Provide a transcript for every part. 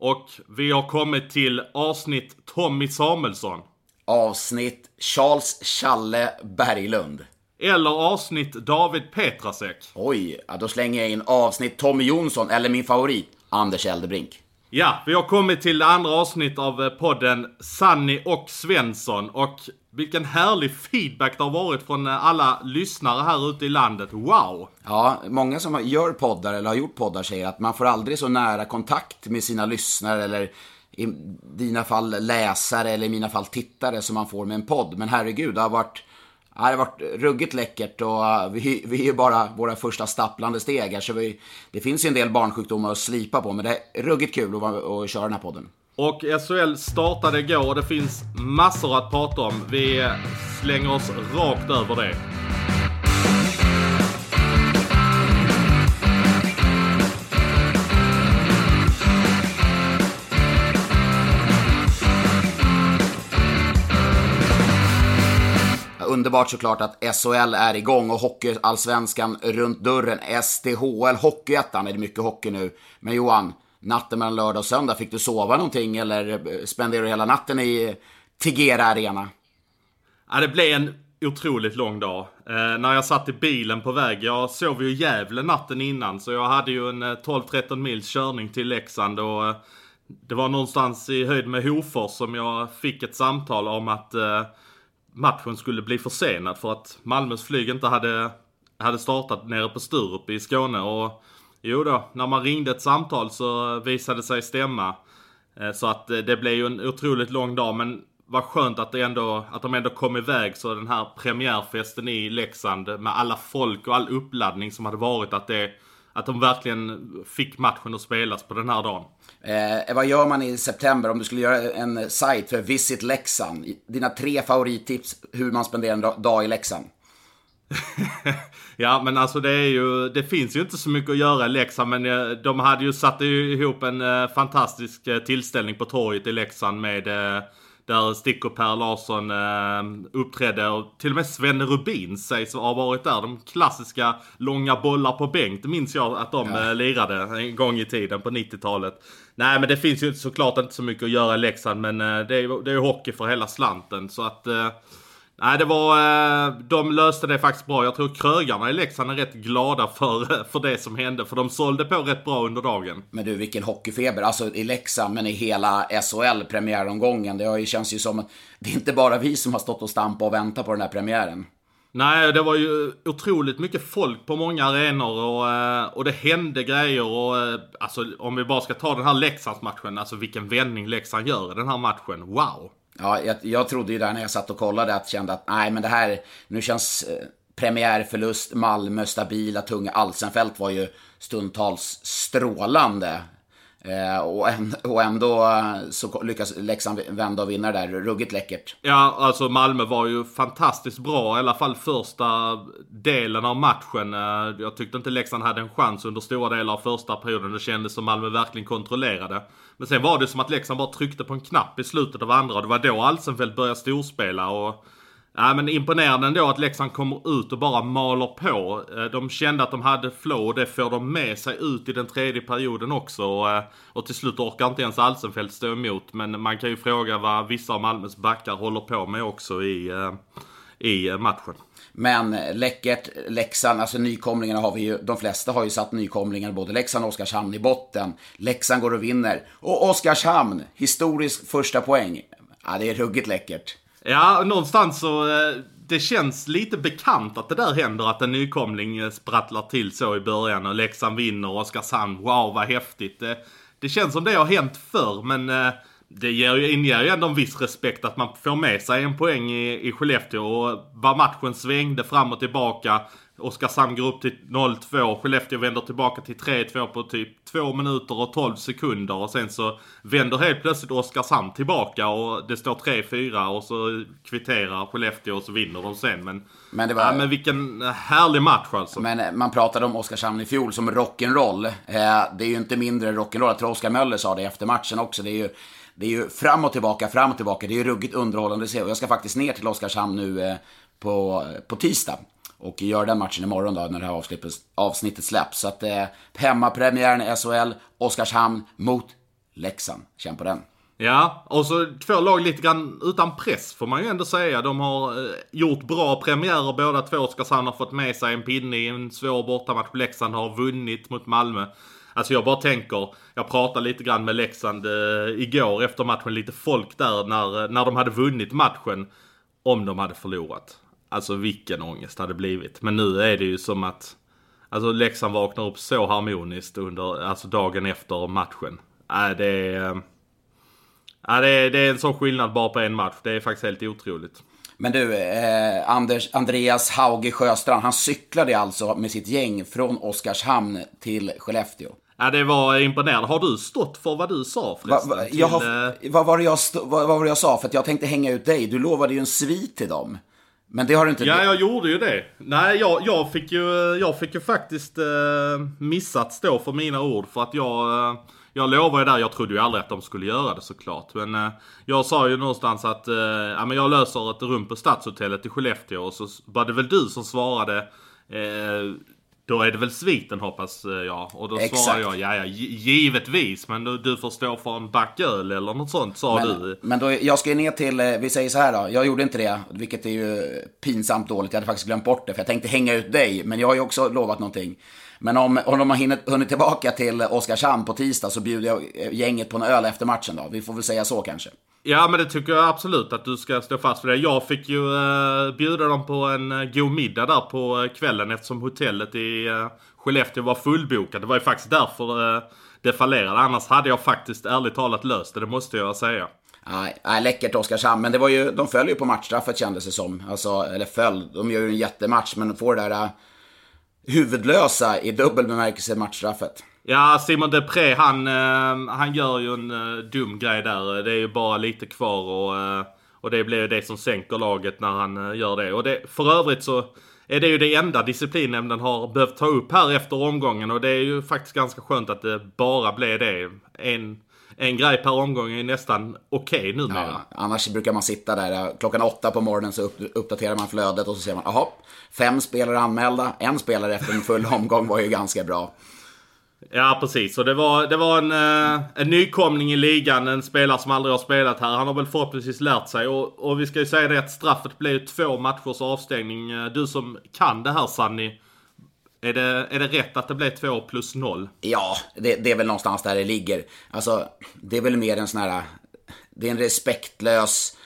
och vi har kommit till avsnitt Tommy Samuelsson. Avsnitt Charles Challe Berglund. Eller avsnitt David Petrasek. Oj, ja, då slänger jag in avsnitt Tommy Jonsson, eller min favorit, Anders Eldebrink. Ja, vi har kommit till andra avsnitt av eh, podden Sanni och Svensson och vilken härlig feedback det har varit från eh, alla lyssnare här ute i landet. Wow! Ja, många som gör poddar eller har gjort poddar säger att man får aldrig så nära kontakt med sina lyssnare eller i dina fall läsare eller i mina fall tittare som man får med en podd. Men herregud, det har varit, det har varit ruggigt läckert och eh, vi, vi är ju bara våra första stapplande steg. Så vi, det finns ju en del barnsjukdomar att slipa på, men det är ruggigt kul att, att köra den här podden. Och SHL startade igår och det finns massor att prata om. Vi slänger oss rakt över det. Underbart såklart att SHL är igång och Hockeyallsvenskan runt dörren. SDHL, Hockeyettan, är det mycket hockey nu. Men Johan, natten mellan lördag och söndag, fick du sova någonting eller eh, spenderade du hela natten i Tegera Arena? Ja, det blev en otroligt lång dag. Eh, när jag satt i bilen på väg, jag sov ju i Gävle natten innan så jag hade ju en eh, 12-13 mils körning till Leksand och eh, det var någonstans i höjd med Hofors som jag fick ett samtal om att eh, matchen skulle bli försenad för att Malmös flyg inte hade, hade startat nere på Sturup i Skåne och jo då, när man ringde ett samtal så visade det sig stämma. Eh, Så att eh, det blev ju en otroligt lång dag men vad skönt att, det ändå, att de ändå kom iväg så den här premiärfesten i Leksand med alla folk och all uppladdning som hade varit att det att de verkligen fick matchen att spelas på den här dagen. Eh, vad gör man i september om du skulle göra en sajt för Visit Leksand? Dina tre favorittips hur man spenderar en da- dag i Leksand? Ja men alltså det är ju, det finns ju inte så mycket att göra i Leksand men eh, de hade ju satt ihop en eh, fantastisk eh, tillställning på torget i Leksand med där Stick och Per Larsson eh, uppträdde och till och med Svenne Rubin sägs ha varit där. De klassiska långa bollar på bänk, det minns jag att de eh, lirade en gång i tiden på 90-talet. Nej men det finns ju såklart inte så mycket att göra i Leksand men eh, det är ju det är ju hockey för hela slanten så att eh, Nej, det var... eh, De löste det faktiskt bra. Jag tror krögarna i Leksand är rätt glada för, för det som hände. För de sålde på rätt bra under dagen. Men du, vilken hockeyfeber. Alltså i Leksand, men i hela SHL premiäromgången. Det har ju, känns ju som att det är inte bara vi som har stått och stampat och väntat på den här premiären. Nej, det var ju otroligt mycket folk på många arenor och, eh, och det hände grejer och eh, alltså om vi bara ska ta den här Leksandsmatchen, alltså vilken vändning Leksand gör i den här matchen. Wow! Ja, jag, jag trodde ju där när jag satt och kollade att kände att nej, men det här, nu känns eh, premiärförlust, Malmö, stabila, tunga. Alsenfelt var ju stundtals strålande. Eh, och, en, och ändå så lyckas Leksand vända och vinna det där. Ruggigt läckert. Ja, alltså Malmö var ju fantastiskt bra, i alla fall första delen av matchen. Eh, jag tyckte inte Leksand hade en chans under stora delar av första perioden. Det kändes som Malmö verkligen kontrollerade. Men sen var det som att Leksand bara tryckte på en knapp i slutet av andra och det var då Alsenfelt började storspela och... Ja men imponerande ändå att Leksand kommer ut och bara maler på. Eh, de kände att de hade flow och det får de med sig ut i den tredje perioden också. Eh, och, till slut orkar inte ens Alsenfelt stå emot. Men man kan ju fråga vad vissa av Malmös backar håller på med också i, eh, i matchen. Men läckert, Leksand, alltså nykomlingarna har vi ju, de flesta har ju satt nykomlingar, både Leksand och Oskarshamn i botten. Leksand går och vinner. Och Oskarshamn, historisk första poäng. Ja, det är ruggigt läckert. Ja, någonstans så... eh, Det känns lite bekant att det där händer, att en nykomling eh, sprattlar till så i början och Leksand vinner och Oskarshamn, wow vad häftigt. Det, det känns som det har hänt förr, men eh, det ger ju, inger ju ändå en viss respekt att man får med sig en poäng i, i Skellefteå och vad matchen svängde fram och tillbaka. Oskarshamn går upp till 0-2. Skellefteå vänder tillbaka till 3-2 på typ 2 minuter och 12 sekunder. Och sen så vänder helt plötsligt Oskarshamn tillbaka och det står 3-4 och så kvitterar Skellefteå och så vinner de sen. Men, Men det var- ja, men vilken härlig match alltså. Men eh, man pratade om Oskarshamn i fjol som rock'n'roll. Eh, Det är ju inte mindre rock'n'roll. Jag tror Oskar Möller sa det efter matchen också. Det är ju, det är ju fram och tillbaka, fram och tillbaka. Det är ju ruggigt underhållande att se. Och jag ska faktiskt ner till Oskarshamn nu eh, på, på tisdag. Och gör den matchen imorgon då, när det här avsnittet, släpps. Så att eh, hemmapremiären i SHL, Oskarshamn mot Leksand. Känn på den. Ja, och så två lag lite grann utan press får man ju ändå säga. De har eh, gjort bra premiärer båda två. Oskarshamn har fått med sig en pinne i en svår bortamatch. Leksand har vunnit mot Malmö. Alltså jag bara tänker, jag pratade lite grann med Leksand eh, igår efter matchen, lite folk där när, eh, när de hade vunnit matchen. Om de hade förlorat. Alltså vilken ångest det hade blivit. Men nu är det ju som att Alltså Leksand vaknar upp så harmoniskt under, alltså dagen efter matchen. Äh, det är... eh, Ja, det, är, det är en sån skillnad bara på en match. Det är faktiskt helt otroligt. Men du, eh, Anders, Andreas Hauge Sjöstrand, han cyklade alltså med sitt gäng från Oskarshamn till Skellefteå. Ja, det var imponerande. Har du stått för vad du sa Va, förresten? va, Till, jag har, eh, vad, var det jag vad var det jag sa? För att jag tänkte hänga ut dig. Du lovade ju en svit till dem. Men det har du inte... Ja, jag gjorde ju det. Nej, jag, jag, fick, ju, jag fick ju faktiskt eh, missat stå för mina ord. För att jag, eh, jag lovade ju där, jag trodde ju aldrig att de skulle göra det såklart. Men eh, jag sa ju någonstans att eh, ja, men jag löser ett rum på Stadshotellet i Skellefteå. Och så var det väl du som svarade eh, då är det väl sviten hoppas jag. Och då Exakt. svarade jag, ja, ja gi- givetvis. Men du, du får stå för en back öl eller något sånt sa du. Men, men då, jag ska ju ner till, eh, vi säger så här då, jag gjorde inte det, vilket är ju pinsamt dåligt, jag hade faktiskt glömt bort det, för jag tänkte hänga ut dig, men jag har ju också lovat någonting. Men om, om de har hunnit, hunnit tillbaka till Oskarshamn på tisdag så bjuder jag eh, gänget på en öl efter matchen då, vi får väl säga så kanske. Ja men det tycker jag absolut att du ska stå fast för det. Jag fick ju uh, bjuda dem på en uh, god middag där på uh, kvällen eftersom hotellet i uh, Skellefteå var fullbokat. Det var ju faktiskt därför uh, det fallerade. Annars hade jag faktiskt ärligt talat löst det, det måste jag säga. Nej, nej, läckert Oskarshamn, men det var ju, de föll ju på matchstraffet kändes det som. Alltså, eller föll, de gör ju en jättematch, men får det där uh, huvudlösa i dubbel bemärkelse matchstraffet. Ja, Simon Depré han, ehm, han gör ju en eh, dum grej där. Det är ju bara lite kvar och, eh, och det blir ju det som sänker laget när han eh, gör det. Och det, för övrigt så är det ju det enda disciplinnämnden har behövt ta upp här efter omgången. Och det är ju faktiskt ganska skönt att det bara blev det. En, en grej per omgång är nästan okej okay numera. Ja, annars brukar man sitta där klockan åtta på morgonen så upp, uppdaterar man flödet och så ser man, jaha, fem spelare anmälda, en spelare efter en full omgång var ju ganska bra. Ja precis, och det var, det var en, eh, en nykomling i ligan, en spelare som aldrig har spelat här. Han har väl förhoppningsvis lärt sig och, och vi ska ju säga det att straffet blev två matchers avstängning. Eh, Du som kan det här Sanni, är det, är det rätt att det blev två plus noll? Ja, det, det är väl någonstans där det ligger. Alltså, det är väl mer en sån här, det är en respektlös,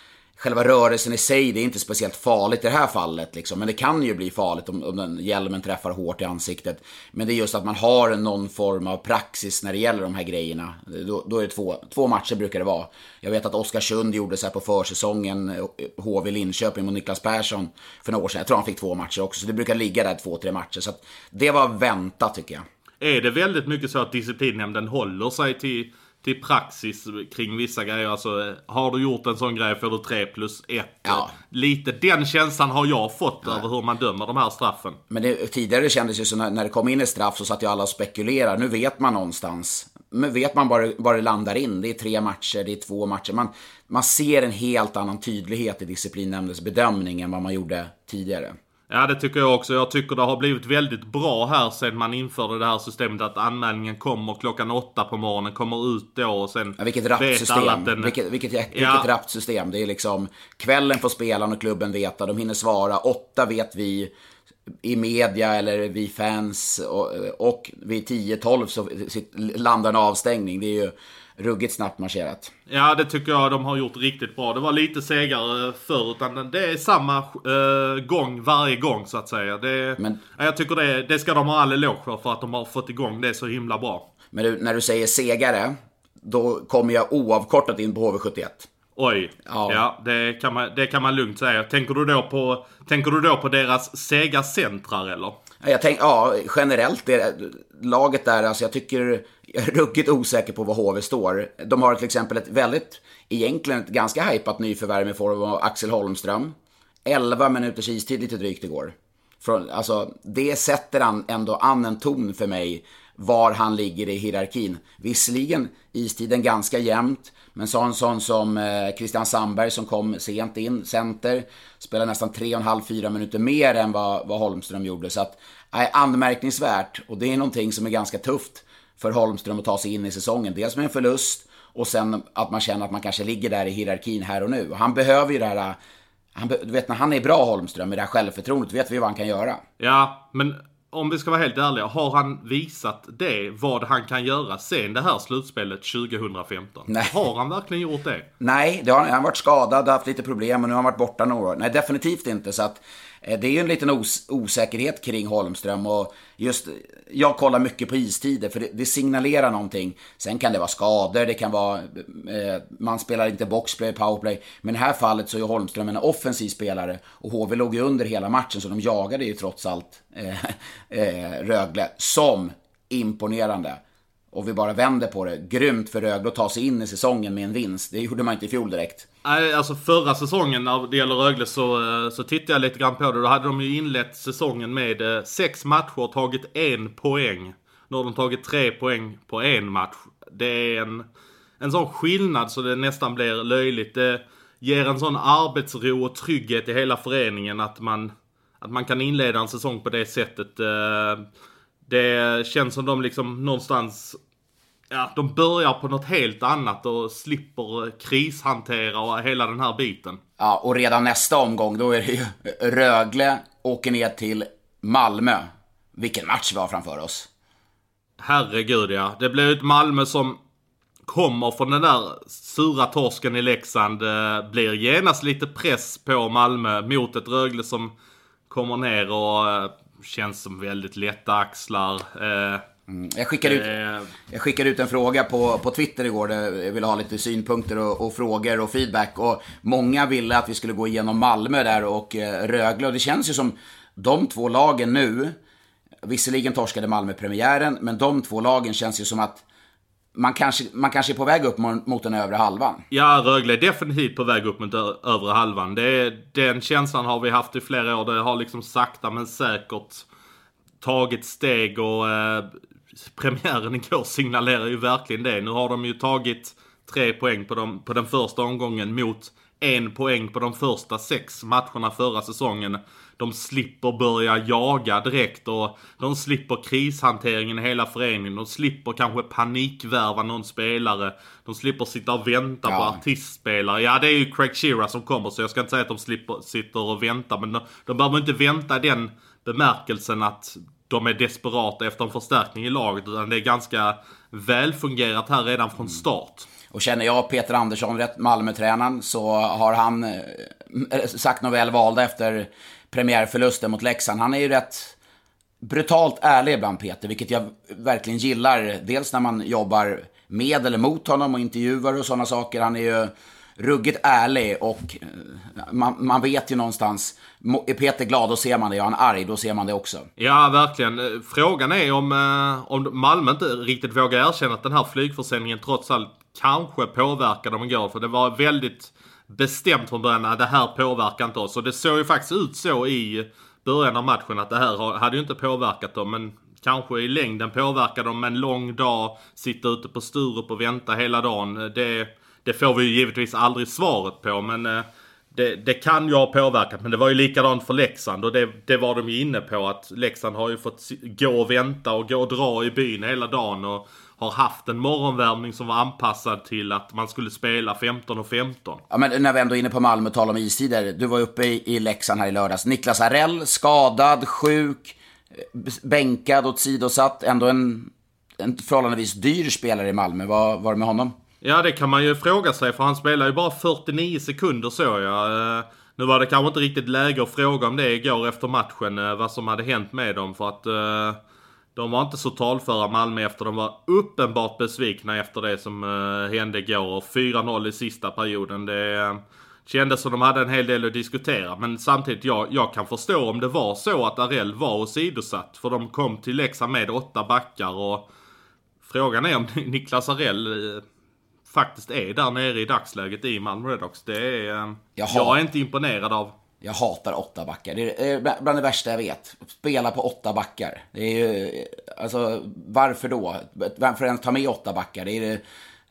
själva rörelsen i sig, det är inte speciellt farligt i det här fallet. Liksom. Men det kan ju bli farligt om, om den hjälmen träffar hårt i ansiktet. Men det är just att man har någon form av praxis när det gäller de här grejerna. Då, då är det två, två matcher brukar det vara. Jag vet att Oskarsund gjorde så här på försäsongen, HV Linköping mot Niklas Persson för några år sedan. Jag tror han fick två matcher också, så det brukar ligga där två, tre matcher. Så att det var väntat tycker jag. Är det väldigt mycket så att disciplinnämnden håller sig till, till praxis kring vissa grejer? Alltså, har du gjort en sån grej får du 3 plus 1. Ja. Lite den känslan har jag fått över hur man dömer de här straffen. Men det, tidigare kändes det som när, när det kom in ett straff så satt ju alla och spekulerade. Nu vet man någonstans. Nu vet man bara var det landar in. Det är tre matcher, det är två matcher. Man, man ser en helt annan tydlighet i disciplinnämndens bedömning än vad man gjorde tidigare. Ja det tycker jag också. Jag tycker det har blivit väldigt bra här sen man införde det här systemet att anmälningen kommer klockan åtta på morgonen, kommer ut då och sen Ja, vilket rappt system. den... Vilket, vilket, vilket Ja. rappt system. Det är liksom kvällen får spelaren och klubben veta. De hinner svara. Åtta vet vi i media eller vi fans. Och, och vid 10-12 så landar en avstängning. Det är ju ruggigt snabbt marscherat. Ja det tycker jag de har gjort riktigt bra. Det var lite segare förr utan det är samma eh, gång varje gång så att säga. Det, Men- ja, jag tycker det, det ska de ha all eloge för, för att de har fått igång det så himla bra. Men du, när du säger segare, då kommer jag oavkortat in på HV71. Oj, ja, Ja. det, kan man, det kan man lugnt säga. Tänker du då på, tänker du då på deras sega centrar eller? Jag tänk, ja, generellt, det, laget där, alltså jag tycker, jag är ruggigt osäker på var HV står. De har till exempel ett väldigt, egentligen ett ganska hajpat nyförvärv i form av Axel Holmström. 11 minuters istid lite drygt igår. Från, alltså, det sätter an, ändå an en ton för mig var han ligger i hierarkin. Visserligen istiden ganska jämnt, men så en sån som eh, Christian Sandberg som kom sent in, center, spelade nästan 3,5-4 minuter mer än vad, vad Holmström gjorde. Så att, nej, anmärkningsvärt, och det är någonting som är ganska tufft för Holmström att ta sig in i säsongen. Dels med en förlust och sen att man känner att man kanske ligger där i hierarkin här och nu. Och han behöver ju det här, han, du vet när han är bra Holmström med det här självförtroendet, vet vi vad han kan göra. Ja, men om vi ska vara helt ärliga. Har han visat det, vad han kan göra sen det här slutspelet 2015? Nej. Har han verkligen gjort det? Nej, det har, han har varit skadad, haft lite problem och nu har han varit borta några år. Nej, definitivt inte. Så att, Eh, det är ju en liten os osäkerhet kring Holmström. Och just, jag kollar mycket på istider för det, det signalerar någonting. Sen kan det vara skador, det kan vara... Eh, man spelar inte boxplay, powerplay. Men i det här fallet så är Holmström en offensiv spelare. Och HV låg ju under hela matchen så de jagade ju trots allt eh, eh, Rögle som imponerande. Och vi bara vänder på det. Grymt för Rögle att ta sig in i säsongen med en vinst. Det gjorde man inte i fjol direkt. Nej, alltså förra säsongen när det gäller Rögle så, eh, så tittade jag lite grann på det. Då hade de ju inlett säsongen med eh, sex matcher och tagit en poäng. Nu har de tagit tre poäng på en match. Det är en, en sån skillnad så det nästan blir löjligt. Det ger en sån arbetsro och trygghet i hela föreningen att man, att man kan inleda en säsong på det sättet. Eh, det känns som de liksom någonstans Ja, de börjar på något helt annat och slipper krishantera och hela den här biten. Ja, och redan nästa omgång, då är det ju Rögle åker ner till Malmö. Vilken match vi har framför oss. Herregud ja. Det blir ett Malmö som kommer från den där sura torsken i Leksand. Eh, blir genast lite press på Malmö mot ett Rögle som kommer ner och eh, känns som väldigt lätta axlar. Eh, Jag skickade ut, eh, jag skickade ut en fråga på, på Twitter igår där jag ville ha lite synpunkter och, och frågor och feedback. Och många ville att vi skulle gå igenom Malmö där och eh, Rögle. Och det känns ju som de två lagen nu, visserligen torskade Malmö premiären, men de två lagen känns ju som att man kanske, man kanske är på väg upp mot, den övre halvan. Ja, Rögle är definitivt på väg upp mot övre halvan. Det den känslan har vi haft i flera år. Det har liksom sakta men säkert tagit steg och eh, premiären igår signalerar ju verkligen det. Nu har de ju tagit tre poäng på, dem, på den första omgången mot en poäng på de första sex matcherna förra säsongen. De slipper börja jaga direkt och de slipper krishanteringen i hela föreningen. De slipper kanske panikvärva någon spelare. De slipper sitta och vänta på Ja. artistspelare. Ja, det är ju Craig Shearer som kommer så jag ska inte säga att de slipper, sitter och väntar. Men de, de behöver inte vänta i den bemärkelsen att de är desperata efter en förstärkning i laget. Utan det är ganska välfungerat här redan från start. Och känner jag Peter Andersson rätt, Malmötränaren, så har han eh, sagt något väl valda efter premiärförlusten mot Leksand. Han är ju rätt brutalt ärlig ibland Peter, vilket jag verkligen gillar. Dels när man jobbar med eller mot honom och intervjuar och sådana saker. Han är ju ruggigt ärlig och eh, man, man vet ju någonstans, är Peter glad då ser man det, är han arg då ser man det också. Ja, verkligen. Eh, frågan är om, eh, om Malmö inte riktigt vågar erkänna att den här flygförsäljningen trots allt kanske påverkade dem igår. För det var väldigt bestämt från början att det här påverkar inte oss. Och det såg ju faktiskt ut så i början av matchen att det här hade ju inte påverkat dem. Men kanske i längden påverkar dem en lång dag, sitta ute på Sturup och vänta hela dagen. Det, det får vi ju givetvis aldrig svaret på men eh, det, det kan ju ha påverkat, men det var ju likadant för Leksand och det, det var de ju inne på att Leksand har ju fått gå och vänta och gå och dra i byn hela dagen och har haft en morgonvärmning som var anpassad till att man skulle spela 15 och 15. Ja, men när vi ändå är inne på Malmö, tal om istider. Du var uppe i, i Leksand här i lördags. Niklas Arell, skadad, sjuk, eh, bänkad och sidosatt. Ändå en, en förhållandevis dyr spelare i Malmö. Vad var det med honom? Ja, det kan man ju fråga sig för han spelar ju bara 49 sekunder såg jag. Eh, Nu var det kanske inte riktigt läge att fråga om det igår efter matchen, eh, vad som hade hänt med dem för att de var inte så talföra Malmö efter. De var uppenbart besvikna efter det som uh, hände igår. Och 4-0 i sista perioden. Det uh, kändes som de hade en hel del att diskutera. Men samtidigt, jag, jag kan förstå om det var så att Arell var åsidosatt. För de kom till Leksand med åtta backar och frågan är om Niklas Arell uh, faktiskt är där nere i dagsläget i Malmö Redhawks. Det är... Uh, jag är inte imponerad av. Jag hatar åtta backar. Det är eh, bland det värsta jag vet. Spela på åtta backar. Det är ju, eh, alltså, varför då? Varför ens ta med åtta backar? Det är eh,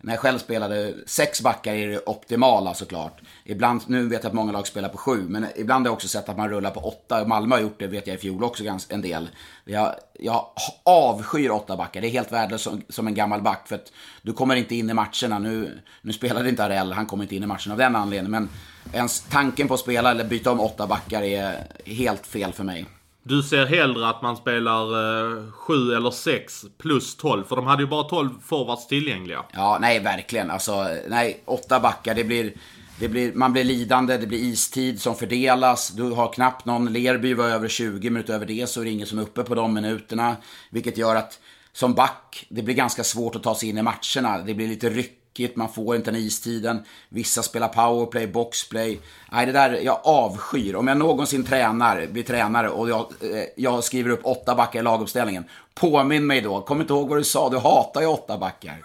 när jag själv spelade sex backar är det optimala såklart. Ibland, nu vet jag att många lag spelar på sju, men ibland har jag också sett att man rullar på åtta. Malmö har gjort det, vet jag, i fjol också ganska, en del. Jag, jag avskyr åtta backar. Det är helt värdelöst som, som, en gammal back, för att du kommer inte in i matcherna. Nu, nu spelade inte Arell, han kommer inte in i matchen av den anledningen, men ens tanken på att spela eller byta om åtta backar är helt fel för mig. Du ser hellre att man spelar eh, eller 6 plus 12, för de hade ju bara 12 forwards tillgängliga. Ja, nej verkligen. Alltså, nej, åtta backar, det blir... Det blir, man blir lidande, det blir istid som fördelas. Du har knappt någon, Lerby var över 20 men utöver det, så är det ingen som är uppe på de minuterna. Vilket gör att som back, det blir ganska svårt att ta sig in i matcherna. Det blir lite ryck tråkigt, man får inte den istiden. Vissa spelar powerplay, boxplay. Nej, det där, jag avskyr. Om jag någonsin tränar, blir tränare och jag, eh, jag skriver upp åtta backar i laguppställningen. Påminn mig då, kom inte ihåg vad du sa, du hatar ju åtta backar.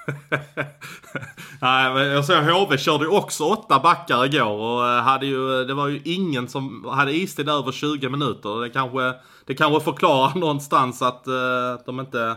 Nej, men jag såg HV körde ju också åtta backar igår och eh, hade ju, det var ju ingen som hade istid över 20 minuter. Det kanske, det kanske förklarar någonstans att att de inte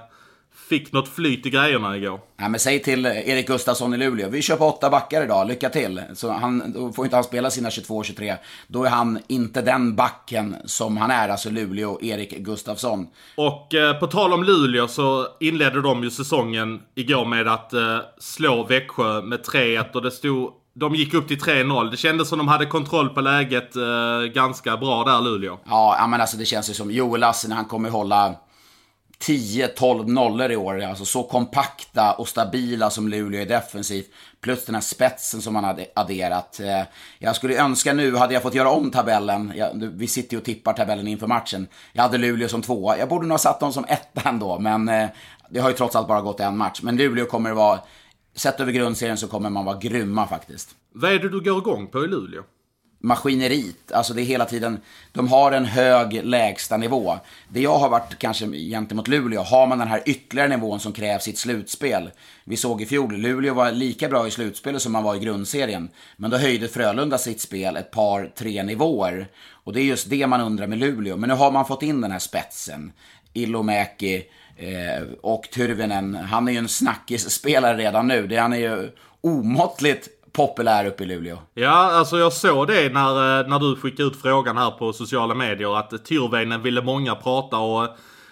fick något flyt i grejerna igår. Ja, men säg till Erik Gustafsson i Luleå, vi kör på åtta backar idag, lycka till. Så han, då får inte han spela sina 22-23. Då är han inte den backen som han är, alltså Luleå, Erik Gustafsson. Och eh, på tal om Luleå så inledde de ju säsongen igår med att eh, slå Växjö med 3-1 och det stod de gick upp till 3-0. Det kändes som de hade kontroll på läget eh, ganska bra där, Luleå. Ja, men alltså det känns ju som Joel Lassen, han kommer hålla 10-12 nollor i år. Alltså så kompakta och stabila som Luleå är defensivt. Plus den här spetsen som man hade adderat. Eh, jag skulle önska nu, hade jag fått göra om tabellen. vi sitter ju och tippar tabellen inför matchen. Jag hade Luleå som tvåa. Jag borde nog ha satt dem som etta ändå, men eh, det har ju trots allt bara gått en match. Men Luleå kommer att vara, sett över grundserien så kommer man vara grymma faktiskt. Vad är det du går igång på i Luleå? Maskineriet. Alltså det är hela tiden, de har en hög lägsta nivå. Det jag har varit kanske gentemot Luleå, har man den här ytterligare nivån som krävs i ett slutspel. Vi såg i fjol, Luleå var lika bra i slutspelet som man var i grundserien. Men då höjde Frölunda sitt spel ett par, tre nivåer. Och det är just det man undrar med Luleå. Men nu har man fått in den här spetsen. Ilomäki eh, och Tyrvinen. Han är ju en snackisspelare redan nu. Det, han är ju omåttligt populär uppe i Luleå. Ja, alltså jag såg det när, eh, när du skickade ut frågan här på sociala medier att Tyrväinen ville många prata och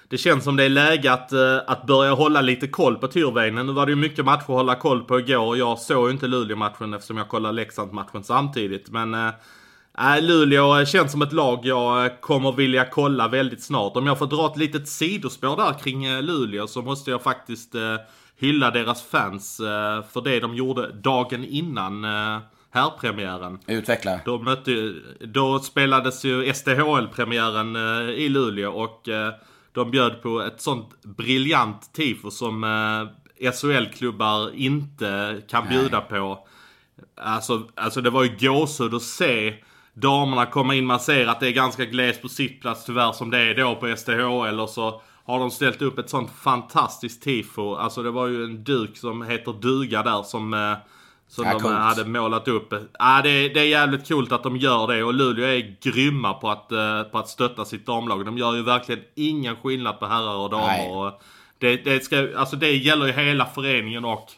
det känns som det är läge att, eh, att börja hålla lite koll på Tyrväinen. Nu var det ju mycket matcher att hålla koll på igår och jag såg ju inte Luleå-matchen eftersom jag kollade Leksand-matchen samtidigt. Men eh, äh, Luleå känns som ett lag jag kommer vilja kolla väldigt snart. Om jag får dra ett litet sidospår där kring Luleå så måste jag faktiskt äh, hylla deras fans eh, för det de gjorde dagen innan eh, herrpremiären. Utveckla. Då, mötte, då spelades ju SDHL-premiären eh, i Luleå och de bjöd på ett sånt briljant tifo som SHL-klubbar inte kan bjuda Nej. på. Alltså, alltså det var ju gåshud att se damerna komma in. Man ser att det är ganska glest på sittplats tyvärr som det är då på SDHL och så har de ställt upp ett sånt fantastiskt tifo. Alltså det var ju en duk som heter duga där som, eh, som ja, de coolt. hade målat upp. Ja, det, är, det är jävligt coolt att de gör det och Luleå är grymma på att, eh, på att stötta sitt damlag. De gör ju verkligen ingen skillnad på herrar och damer. det, det, ska, alltså det gäller ju hela föreningen och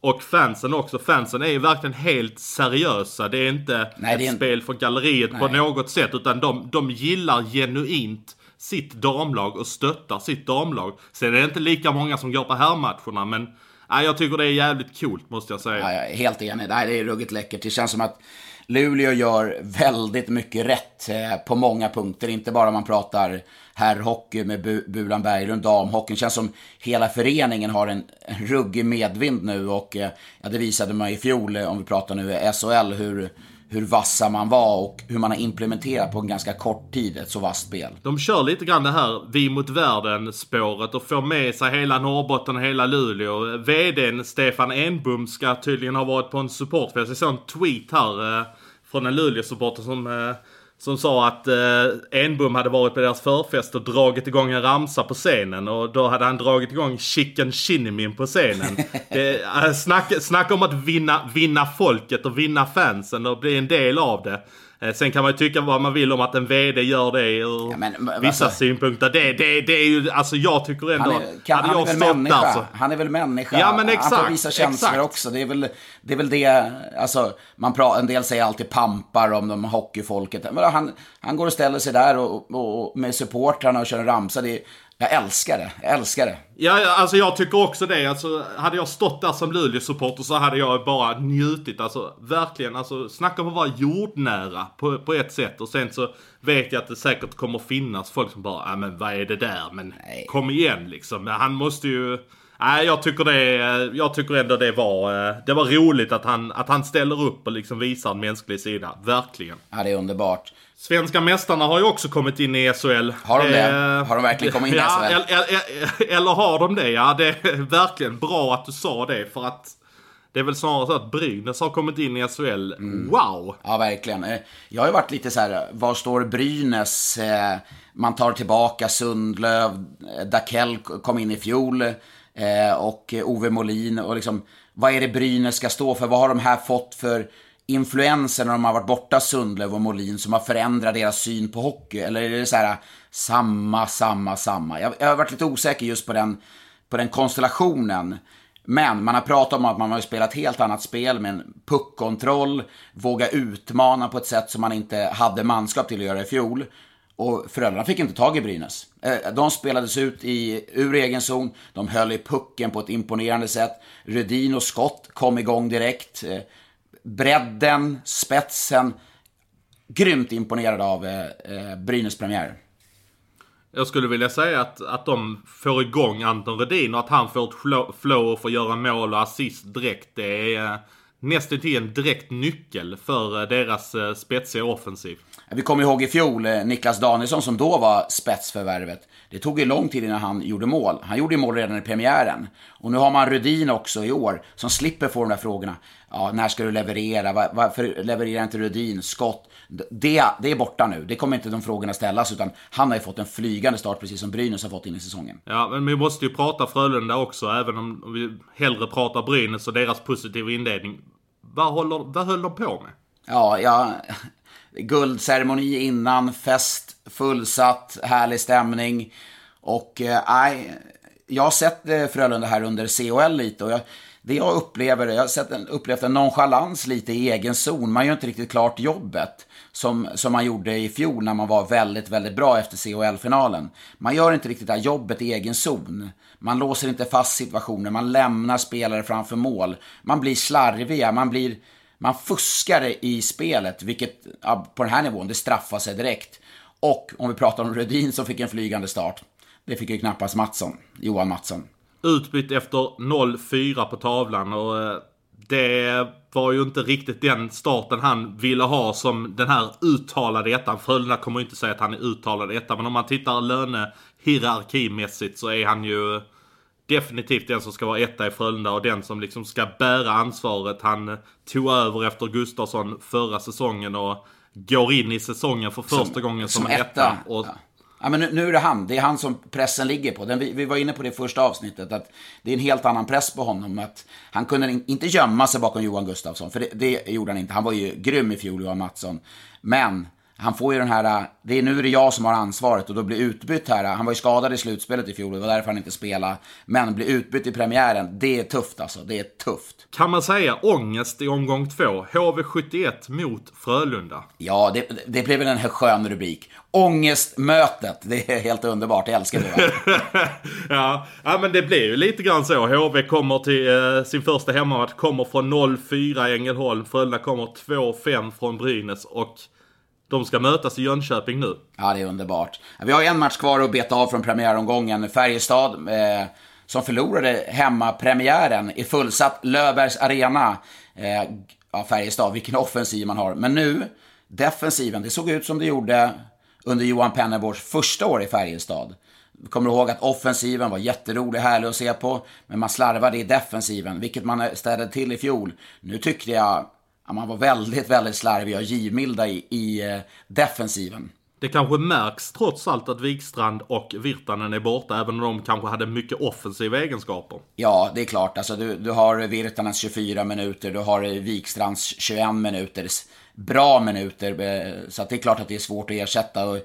och fansen också. Fansen är ju verkligen helt seriösa. Det är inte Nej, ett är en... spel för galleriet Nej. på något sätt. Utan de, de gillar genuint sitt damlag och stöttar sitt damlag. Sen är det inte lika många som går på herrmatcherna men Nej, jag tycker det är jävligt coolt måste jag säga. Ja, jag är helt enig. Nej, det är ruggigt läckert. Det känns som att Luleå gör väldigt mycket rätt eh, på många punkter. Inte bara om man pratar herrhockey med Bulan Berglund, damhockeyn. Det känns som hela föreningen har en ruggig medvind nu och eh, ja, det visade man i fjol, eh, om vi pratar nu eh, SHL, hur hur vassa man var och hur man har implementerat på en ganska kort tid ett så vasst spel. De kör lite grann det här vi mot världen spåret och får med sig hela Norrbotten och hela Luleå. VDn Stefan Enbom ska tydligen ha varit på en supportfest. Jag såg en tweet här eh, från en Luleå-supporter som eh, som sa att eh, Enbom hade varit på deras förfest och dragit igång en ramsa på scenen. Och då hade han dragit igång Chicken Shinnimin på scenen. det, eh, snacka, snacka om att vinna, vinna folket och vinna fansen och bli en del av det. Eh, sen kan man ju tycka vad man vill om att en VD gör det ur ja, men, vissa alltså, synpunkter. Det, det, det är ju, alltså jag tycker ändå... Han är, kan, han är väl människa. Där, så... Han är väl människa. Ja men exakt. Han får visa känslor exakt. också. Det är väl det, är väl det alltså man pratar, en del säger alltid pampar om de hockeyfolket. Men han, han går och ställer sig där och, och, och med supportrarna och kör en ramsa. Det är, jag älskar det. Jag älskar det. Ja, alltså jag tycker också det. Alltså, hade jag stått där som Luleå-supporter så hade jag bara njutit. Alltså verkligen, alltså snacka om att vara jordnära på, på ett sätt. Och sen så vet jag att det säkert kommer finnas folk som bara, ja ah, men vad är det där? Men Nej. kom igen liksom. Men han måste ju... Nej, jag tycker det, jag tycker ändå det var, det var roligt att han, att han ställer upp och liksom visar en mänsklig sida. Verkligen. Ja, det är underbart. Svenska mästarna har ju också kommit in i SHL. Har de det? Eh, har de verkligen kommit in i SHL? Ja, eller, eller har de det? Ja, det är verkligen bra att du sa det för att det är väl snarare så att Brynäs har kommit in i SHL. Mm. Wow! Ja, verkligen. Eh, jag har ju varit lite så här, var står Brynäs? Eh, man tar tillbaka Sundlöv, Dakell kom in i fjol och Ove Molin och liksom, vad är det Brynäs ska stå för? Vad har de här fått för influenser när de har varit borta, Sundlöv och Molin, som har förändrat deras syn på hockey? Eller är det så här, samma, samma, samma? Jag, jag har varit lite osäker just på den, på den konstellationen. Men man har pratat om att man har spelat helt annat spel med en puckkontroll, våga utmana på ett sätt som man inte hade manskap till att göra i fjol. Och Frölunda fick inte tag i Brynäs. Eh, de spelades ut i, ur egen zon, de höll i pucken på ett imponerande sätt. Rudin och Scott kom igång direkt. Eh, Bredden, spetsen. Grymt imponerad av eh, eh, Brynäs premiär. Jag skulle vilja säga att, att de får igång Anton Redin och att han får ett flow och får göra mål och assist direkt. Det är eh, nästan till en direkt nyckel för eh, deras eh, spetsiga offensiv. Vi kommer ihåg i fjol, eh, Niklas Danielsson som då var spetsförvärvet. Det tog ju lång tid innan han gjorde mål. Han gjorde ju mål redan i premiären. Och nu har man Rudin också i år, som slipper få de där frågorna. Ja, när ska du leverera? Varför levererar inte Rudin? Skott? Det, det är borta nu. Det kommer inte de frågorna ställas, utan han har ju fått en flygande start, precis som Brynäs har fått in i säsongen. Ja, men vi måste ju prata Frölunda också, även om vi hellre pratar Brynäs och deras positiva inledning. Vad, håller, vad höll de på med? Ja, ja guldceremoni innan, fest, fullsatt, härlig stämning. Och nej, eh, jag har sett eh, Frölunda här under CHL lite och jag, det jag upplever, jag har sett en, upplevt en nonchalans lite i egen zon. Man gör inte riktigt klart jobbet som, som man gjorde i fjol när man var väldigt, väldigt bra efter CHL-finalen. Man gör inte riktigt det här jobbet i egen zon. Man låser inte fast situationer, man lämnar spelare framför mål. Man blir slarviga, man blir man fuskar i spelet, vilket på den här nivån, det straffar sig direkt. Och om vi pratar om Rödin som fick en flygande start, det fick ju knappast Mattsson, Johan Mattsson. Utbytt efter 0-4 på tavlan och eh, det var ju inte riktigt den starten han ville ha som den här uttalade ettan. Frölunda kommer ju inte säga att han är uttalad etta, men om man tittar lönehierarkimässigt så är han ju definitivt den som ska vara etta i Frölunda och den som liksom ska bära ansvaret. Han tog över efter Gustafsson förra säsongen och går in i säsongen för första som, gången som, som etta. etta. Och... Ja. ja. men nu, nu, är det han. Det är han som pressen ligger på. Den, vi, vi, var inne på det i första avsnittet, att det är en helt annan press på honom. Att han kunde inte gömma sig bakom Johan Gustafsson, för det, det gjorde han inte. Han var ju grym i fjol, Johan Mattsson. Men han får ju den här, det är nu är det jag som har ansvaret och då blir utbytt här. Han var ju skadad i slutspelet i fjol, det var därför han inte spelade. Men blir utbytt i premiären, det är tufft alltså. Det är tufft. Kan man säga ångest i omgång två? HV71 mot Frölunda. Ja, det, det blev väl en skön rubrik. Ångestmötet, det är helt underbart, jag älskar det. ja. ja, men det blir ju lite grann så. HV kommer till eh, sin första hemmamatch, kommer från 0-4 i Ängelholm. Frölunda kommer 2-5 från Brynäs och de ska mötas i Jönköping nu. Ja, det är underbart. Vi har en match kvar att beta av från premiäromgången. Färjestad, eh, som förlorade hemmapremiären i fullsatt Löfbergs Arena. Eh, ja, Färjestad, vilken offensiv man har. Men nu, defensiven, det såg ut som det gjorde under Johan Pennerborgs första år i Färjestad. Vi kommer ihåg att offensiven var jätterolig, härlig att se på, men man slarvade i defensiven, vilket man städade till i fjol. Nu tyckte jag man var väldigt, väldigt slarvig och givmilda i, i eh, defensiven. Det kanske märks trots allt att Wikstrand och Virtanen är borta, även om de kanske hade mycket offensiva egenskaper. Ja, det är klart. Alltså, du, du har Virtanens 24 minuter, du har Wikstrands 21 minuter. Bra minuter, eh, så det är klart att det är svårt att ersätta. Och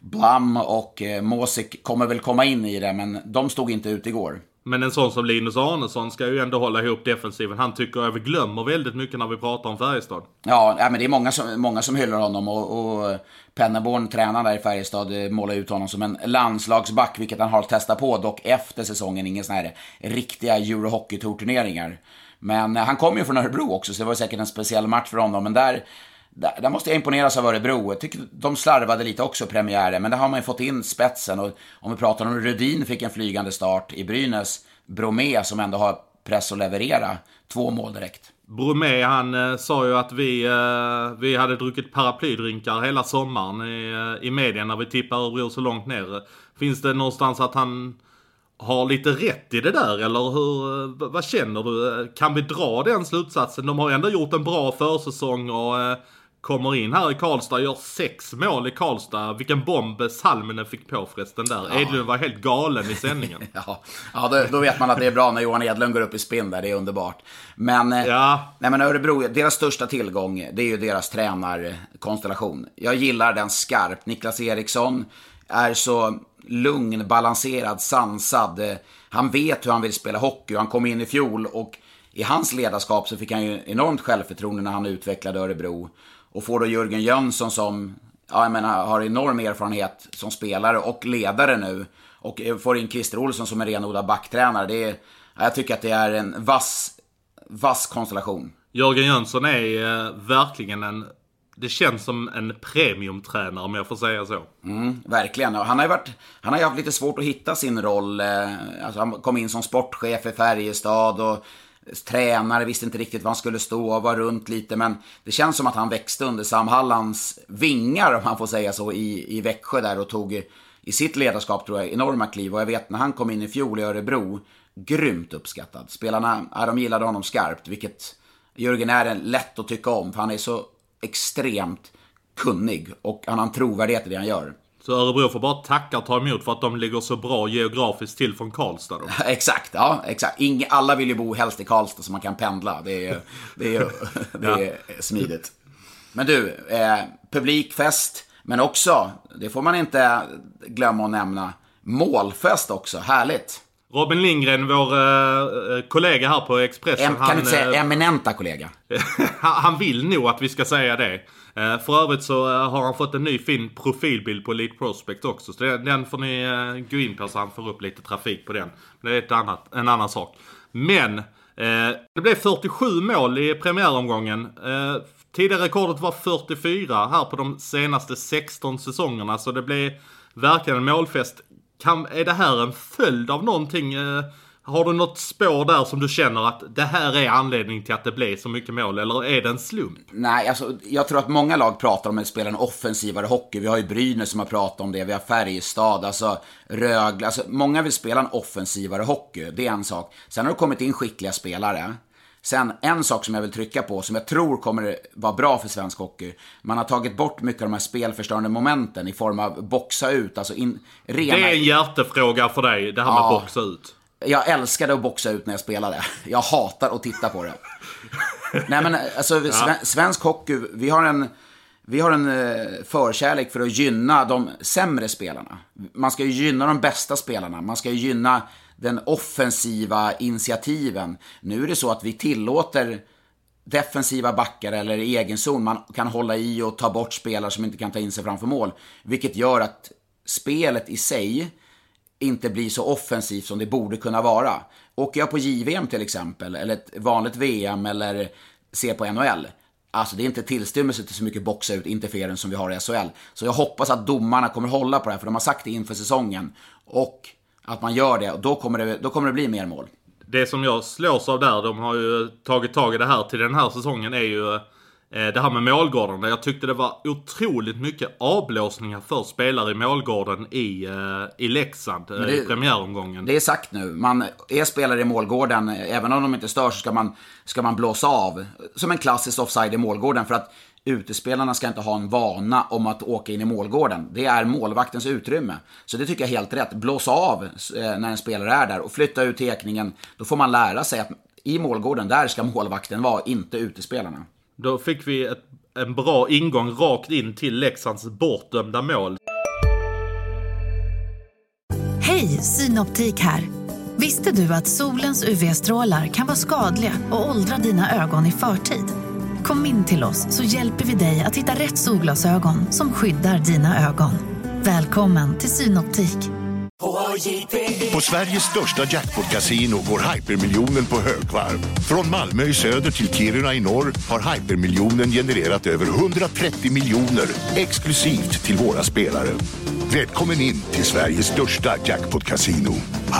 Blam och eh, Måsik kommer väl komma in i det, men de stod inte ut igår. Men en sån som Linus Arnesson ska ju ändå hålla ihop defensiven. Han tycker jag vi glömmer väldigt mycket när vi pratar om Färjestad. Ja, men det är många som, många som hyllar honom och, och Pennerborn, tränaren där i Färjestad, eh, målar ut honom som en landslagsback, vilket han har testat på, dock efter säsongen, ingen sån här riktiga Eurohockey-turneringar. Men eh, han kom ju från Örebro också, så det var säkert en speciell match för honom. Men där, där, där, måste jag imponeras av Örebro. Jag tycker de slarvade lite också premiären, men där har man ju fått in spetsen. Och om vi pratar om Rudin fick en flygande start i Brynäs, Bromé som ändå har press att leverera två mål direkt. Bromé han eh, sa ju att vi, eh, vi hade druckit paraplydrinkar hela sommaren i, eh, i media när vi tippar Örebro så långt ner. Finns det någonstans att han har lite rätt i det där eller hur, eh, vad känner du? Eh, kan vi dra den slutsatsen? De har ändå gjort en bra försäsong och eh, kommer in här i Karlstad och gör sex mål i Karlstad. Vilken bomb Salminen fick på förresten där. Ja. Edlund var helt galen i sändningen. ja, ja då, då, vet man att det är bra när Johan Edlund går upp i spinn där. Det är underbart. Men, eh, ja. nej, men Örebro, deras största tillgång, det är ju deras tränarkonstellation. Jag gillar den skarpt. Niklas Eriksson är så lugn, balanserad, sansad. Han vet hur han vill spela hockey. Han kom in i fjol och i hans ledarskap så fick han ju enormt självförtroende när han utvecklade Örebro. Och får då Jörgen Jönsson som ja, jag menar, har enorm erfarenhet som spelare och ledare nu. Och får in Christer Olsson som en renodlad backtränare. Det är, jag tycker att det är en vass, vass konstellation. Jörgen Jönsson är eh, verkligen en det känns som en premiumtränare om jag får säga så. Mm, verkligen. Han har ju varit, han har haft lite svårt att hitta sin roll. Eh, alltså han kom in som sportchef i Färjestad och tränare, visste inte riktigt var han skulle stå och var runt lite. Men det känns som att han växte under Sam Hallands vingar, om man får säga så, i, i Växjö där och tog i sitt ledarskap, tror jag, enorma kliv. Och jag vet när han kom in i fjol i Örebro, grymt uppskattad. Spelarna, ja, de gillade honom skarpt, vilket Jörgen är lätt att tycka om, för han är så extremt kunnig och han har en trovärdighet i det han gör. Så Örebro får bara tacka och ta emot för att de ligger så bra geografiskt till från Karlstad då? exakt, ja exakt. Inge, alla vill ju bo helst i Karlstad så man kan pendla. Det är, det är, det är ja. smidigt. Men du, eh, publikfest, men också, det får man inte glömma att nämna, målfest också. Härligt. Robin Lindgren, vår uh, kollega här på Expressen. Em, kan han, du inte säga uh, eminenta kollega? han vill nog att vi ska säga det. Eh, för övrigt så eh, har han fått en ny fin profilbild på Elite Prospect också. Så den får ni eh, gå in på så han får upp lite trafik på den. Det är ett annat, en annan sak. Men det blev 47 mål i premiäromgången. tidigare rekordet var 44 här på de senaste 16 säsongerna. Så det blev verkligen en målfest kan, är det här en följd av någonting? Har du något spår där som du känner att det här är anledningen till att det blev så mycket mål? Eller är det en slump? Nej, alltså jag tror att många lag pratar om att spela en offensivare hockey. Vi har ju Brynäs som har pratat om det. Vi har Färjestad, alltså Rögle. Alltså, många vill spela en offensivare hockey. Det är en sak. Sen har det kommit in skickliga spelare. Sen en sak som jag vill trycka på, som jag tror kommer vara bra för svensk hockey. Man har tagit bort mycket av de här spelförstörande momenten i form av boxa ut, alltså in, rena... Det är en hjärtefråga för dig, det här ja, med boxa ut. Jag älskade att boxa ut när jag spelade. Jag hatar att titta på det. Nej men alltså, ja. svensk hockey, vi har en... Vi har en eh, förkärlek för att gynna de sämre spelarna. Man ska ju gynna de bästa spelarna. Man ska ju gynna den offensiva initiativen. Nu är det så att vi tillåter defensiva backar eller i egen zon. Man kan hålla i och ta bort spelare som inte kan ta in sig framför mål. Vilket gör att spelet i sig inte blir så offensivt som det borde kunna vara. Åker jag på JVM till exempel, eller ett vanligt VM eller ser på NHL. Alltså det är inte tillstymmelse till så mycket boxa ut interferens som vi har i SHL. Så jag hoppas att domarna kommer hålla på det här, för de har sagt det inför säsongen. Och att man gör det, och då kommer det, då kommer det bli mer mål. det som jag slås av där, de har ju tagit tag i det här till den här säsongen, är ju eh, det här med målgården. Där jag tyckte det var otroligt mycket avblåsningar för spelare i målgården i, eh, i Leksand eh, det- i premiäromgången. Det är sagt nu. Man är spelare i målgården, även om de inte stör så ska man, ska man blåsa av. Som en klassisk offside i målgården. För att utespelarna ska inte ha en vana om att åka in i målgården. Det är målvaktens utrymme. Så det tycker jag är helt rätt. Blåsa av eh, när en spelare är där och flytta ut tekningen. Då får man lära sig att i målgården, där ska målvakten vara, inte utespelarna. Då fick vi ett, en bra ingång rakt in till Leksands bortdömda mål. Hej, Synoptik här. Visste du att solens UV-strålar kan vara skadliga och åldra dina ögon i förtid? Kom in till oss så hjälper vi dig att hitta rätt solglasögon som skyddar dina ögon. Välkommen till Synoptik. På Sveriges största jackpot-kasino går hypermiljonen på högvarv. Från Malmö i söder till Kiruna i norr har hypermiljonen genererat över 130 miljoner exklusivt till våra spelare. Välkommen in till Sveriges största jackpot-kasino,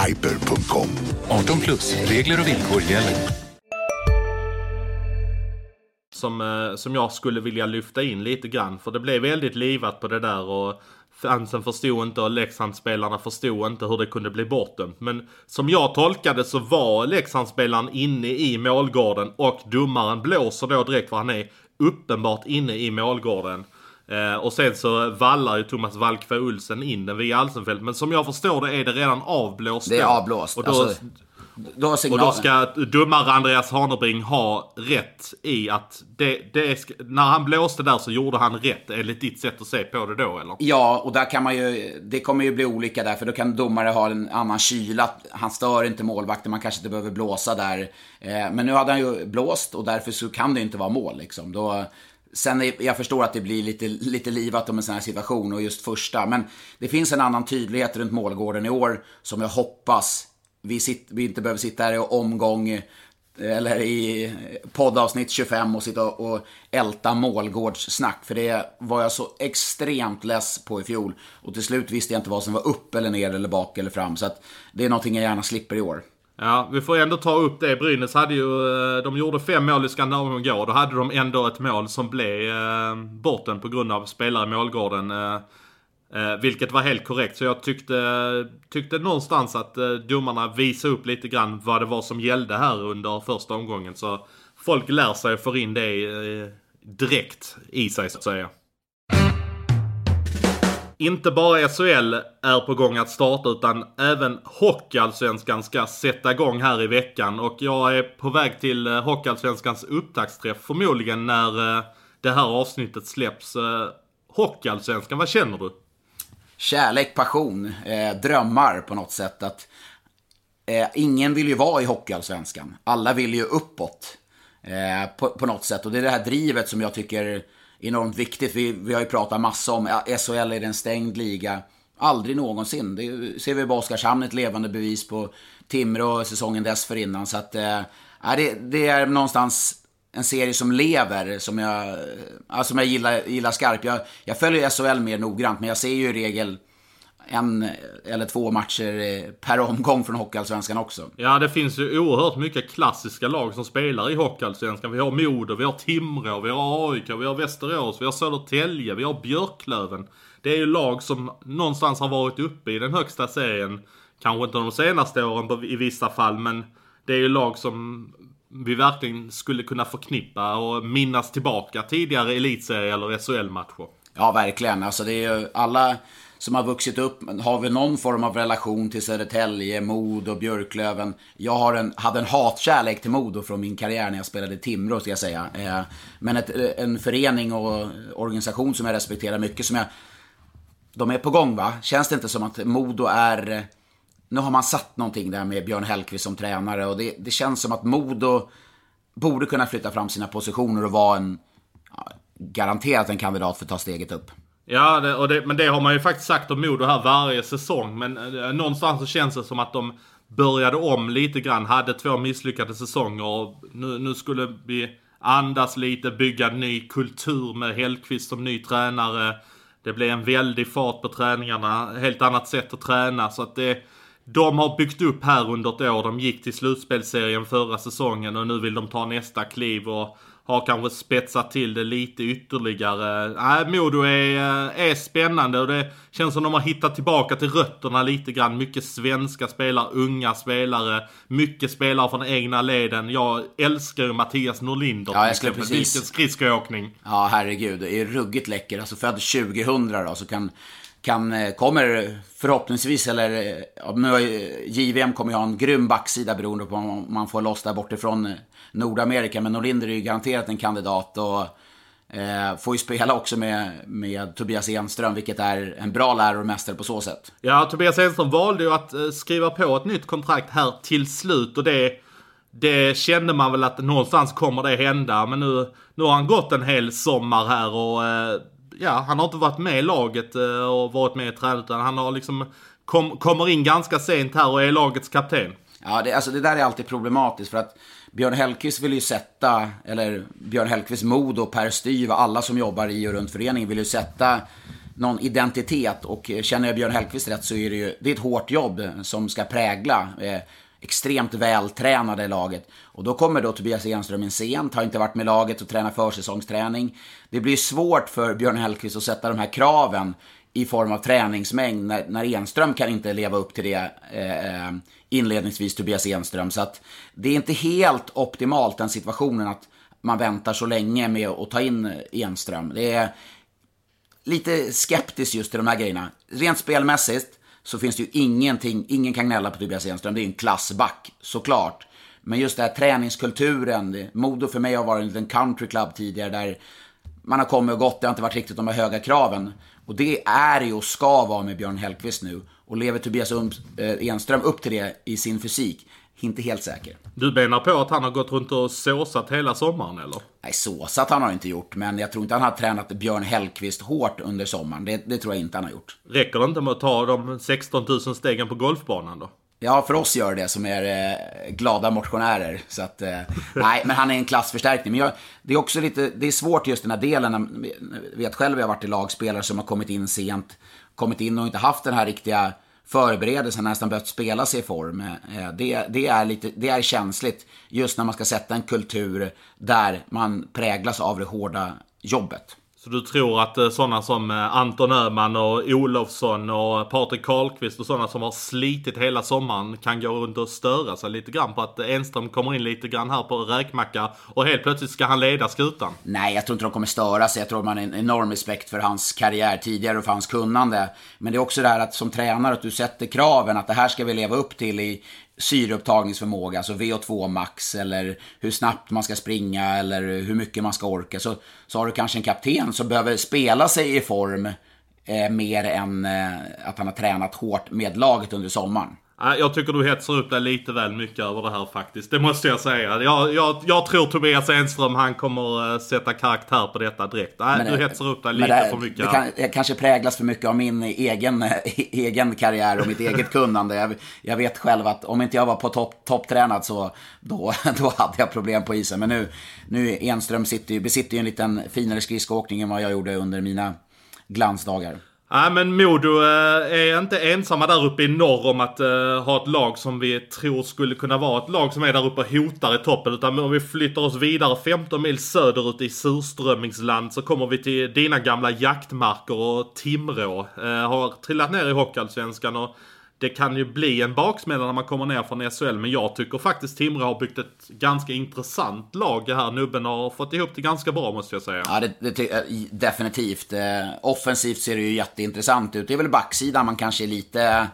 hyper.com. 18 plus, regler och villkor gäller. som, eh, som jag skulle vilja lyfta in lite grann. För det blev väldigt livat på det där och fansen förstod inte och Leksandsspelarna förstod inte hur det kunde bli bortdömt. Men som jag tolkade så var Leksandsspelaren inne i målgården och domaren blåser då direkt för han är uppenbart inne i målgården. Eh, och sen så vallar ju Thomas Valkve Olsen in den via Alsenfelt. Men som jag förstår det är det redan avblåst Det är avblåst. Och då, Alltså, Då och då ska domare Andreas Hanebring ha rätt i att det, det ska, när han blåste där så gjorde han rätt enligt ditt sätt att se på det då eller? Ja, och där kan man ju, det kommer ju bli olika där, för då kan domare ha en annan kyla. Han stör inte målvakten, man kanske inte behöver blåsa där. Eh, Men nu hade han ju blåst och därför så kan det inte vara mål liksom. Då, sen är, jag förstår att det blir lite, lite livat om en sån här situation och just första. Men det finns en annan tydlighet runt målgården i år som jag hoppas vi, sitt, vi inte behöver sitta här i omgång eh, eller i poddavsnitt 25 och sitta och älta målgårdssnack. För det var jag så extremt less på i fjol. Och till slut visste jag inte vad som var upp eller ner eller bak eller fram. Så att det är någonting jag gärna slipper i år. Ja, vi får ändå ta upp det. Brynäs hade ju, eh, de gjorde fem mål i Skandinavien igår. Då hade de ändå ett mål som blev eh, borten på grund av spelare i målgården. Eh, Eh, vilket var helt korrekt. Så jag tyckte, tyckte någonstans att eh, domarna visade upp lite grann vad det var som gällde här under första omgången. Så folk lär sig och får in det eh, direkt i sig så att säga. Inte bara SHL är på gång att starta utan även Hockeyallsvenskan ska sätta igång här i veckan. Och jag är på väg till eh, Hockeyallsvenskans upptaktsträff förmodligen när eh, det här avsnittet släpps. Eh, Hockeyallsvenskan, vad känner du? Kärlek, passion, eh, drömmar på något sätt. att eh, Ingen vill ju vara i Hockeyallsvenskan. Alla vill ju uppåt. Eh, på, på något sätt. Och det är det här drivet som jag tycker är enormt viktigt. Vi, vi har ju pratat massa om ja, SHL är en stängd liga. Aldrig någonsin. Det ser vi på Oskarshamn, ett levande bevis på Timrå säsongen dessförinnan. Så att, eh, det, det är någonstans en serie som lever, som jag, ja, som jag gillar, gillar skarpt. Jag, jag följer SHL mer noggrant, men jag ser ju i regel en eller två matcher eh, per omgång från Hockeyallsvenskan också. Ja, det finns ju oerhört mycket klassiska lag som spelar i Hockeyallsvenskan. Vi har Modo, vi har Timrå, vi har AIK, vi har Västerås, vi har Södertälje, vi har Björklöven. Det är ju lag som någonstans har varit uppe i den högsta serien. Kanske inte de senaste åren i vissa fall, men det är ju lag som vi verkligen skulle kunna förknippa och minnas tillbaka tidigare elitserie eller SHL-matcher. Ja, verkligen. Alltså det är ju alla som har vuxit upp har väl någon form av relation till Södertälje, Modo, Björklöven. Jag har en, hade en hatkärlek till Modo från min karriär när jag spelade i Timrå, ska jag säga. Eh, men ett, en förening och organisation som jag respekterar mycket, som jag... De är på gång, va? Känns det inte som att Modo är... Nu har man satt någonting där med Björn Hellkvist som tränare och det, det känns som att Modo borde kunna flytta fram sina positioner och vara en... Ja, garanterat en kandidat för att ta steget upp. Ja, det, och det, men det har man ju faktiskt sagt om Modo här varje säsong. Men eh, någonstans så känns det som att de började om lite grann. Hade två misslyckade säsonger. Och nu, nu skulle vi andas lite, bygga ny kultur med Hellkvist som ny tränare. Det blev en väldig fart på träningarna. Helt annat sätt att träna. Så att det, de har byggt upp här under ett år. De gick till slutspelsserien förra säsongen och nu vill de ta nästa kliv och har kanske spetsat till det lite ytterligare. Nej, Modo är, eh, är spännande och det känns som de har hittat tillbaka till rötterna lite grann. Mycket svenska spelare, unga spelare, mycket spelare från egna leden. Jag älskar ju Mattias Norlinder. Ja, jag skulle precis... Vilken skridskoåkning. Ja, herregud. Det är ruggigt läcker. Alltså född 2000 då, så kan kan, eh, kommer förhoppningsvis, eller nu har eh, JVM kommer ju ha en grym backsida beroende på om man får loss där bortifrån eh, Nordamerika. Men Norlinder är ju garanterat en kandidat och eh, får ju spela också med, med Tobias Enström, vilket är en bra läromästare på så sätt. Ja, Tobias Enström valde ju att skriva på ett nytt kontrakt här till slut och det det kände man väl att någonstans kommer det hända. Men nu, nu har han gått en hel sommar här och eh, ja, han har inte varit med i laget eh, och varit med i tränet, utan han har liksom kom, kommer in ganska sent här och är lagets kapten. Ja, det, alltså det där är alltid problematiskt för att Björn Hellkvist vill ju sätta, eller Björn Hellkvist Mod och Per Styv och alla som jobbar i och runt föreningen vill ju sätta någon identitet och känner jag Björn Hellkvist rätt så är det ju det är ett hårt jobb som ska prägla eh, extremt vältränade laget. Och då kommer då Tobias Enström in sent, har inte varit med laget och tränat försäsongsträning. Det blir svårt för Björn Hellkvist att sätta de här kraven i form av träningsmängd när, när Enström kan inte leva upp till det eh, inledningsvis, Tobias Enström. Så att det är inte helt optimalt den situationen att man väntar så länge med att ta in Enström. Det är lite skeptiskt just till de här grejerna. Rent spelmässigt så finns det ju ingenting, ingen kan gnälla på Tobias Enström. Det är ju en klassback, såklart. Men just den här träningskulturen. Modo för mig har varit en liten countryclub tidigare där man har kommit och gått, det har inte varit riktigt de här höga kraven. Och det är ju och ska vara med Björn Hellkvist nu. Och lever Tobias eh, Enström upp till det i sin fysik? Inte helt säker. Du menar på att han har gått runt och såsat hela sommaren eller? Nej, såsat han har inte gjort. Men jag tror inte han har tränat Björn Hellkvist hårt under sommaren. Det, det tror jag inte han har gjort. Räcker det inte med att ta de 16 000 stegen på golfbanan då? Ja, för oss gör det som är eh, glada motionärer. Så att, eh, nej, men han är en klassförstärkning. Men jag, det är också lite, det är svårt just den här delen. Jag vet själv, jag har varit i lagspelare som har kommit in sent. Kommit in och inte haft den här riktiga förberedelserna nästan behövt spela sig i form. Eh, det, det, är lite, det är känsligt just när man ska sätta en kultur där man präglas av det hårda jobbet. Så du tror att eh, sådana som eh, Anton Öhman och Olofsson och Patrik Karlqvist och sådana som har slitit hela sommaren kan gå runt och störa sig lite grann på att Enström kommer in lite grann här på räkmacka och helt plötsligt ska han leda skutan? Nej, jag tror inte de kommer störa sig. Jag tror man har en enorm respekt för hans karriär tidigare och för hans kunnande. Men det är också det här att som tränare att du sätter kraven att det här ska vi leva upp till i syreupptagningsförmåga, alltså VO2 max eller hur snabbt man ska springa eller hur mycket man ska orka. Så, så har du kanske en kapten som behöver spela sig i form eh, mer än eh, att han har tränat hårt med laget under sommaren. Jag tycker du hetsar upp dig lite väl mycket över det här faktiskt. Det måste jag säga. Jag, jag, jag tror Tobias Enström, han kommer eh, sätta karaktär på detta direkt. Nej, men, du hetsar upp dig lite det, för mycket. Det, kan, det kanske präglas för mycket av min egen, egen karriär och mitt eget kunnande. Jag, jag, vet själv att om inte jag var på topp, topptränad så då, då hade jag problem på isen. Men nu, nu Enström sitter, besitter ju en liten finare skridskoåkning än vad jag gjorde under mina glansdagar. Nej men Modo eh, är inte ensamma där uppe i norr om att eh, ha ett lag som vi tror skulle kunna vara ett lag som är där uppe och hotar i toppen. Utan om vi flyttar oss vidare 15 mil söderut i surströmmingsland så kommer vi till dina gamla jaktmarker och Timrå. Eh, har trillat ner i Hockeyallsvenskan och det kan ju bli en baksmälla när man kommer ner från SHL. Men jag tycker faktiskt Timrå har byggt ett ganska intressant lag här. Nubben har fått ihop det ganska bra måste jag säga. Ja, det, det, eh, definitivt. Eh, offensivt ser det ju jätteintressant ut. Det är väl backsidan man kanske är lite eh,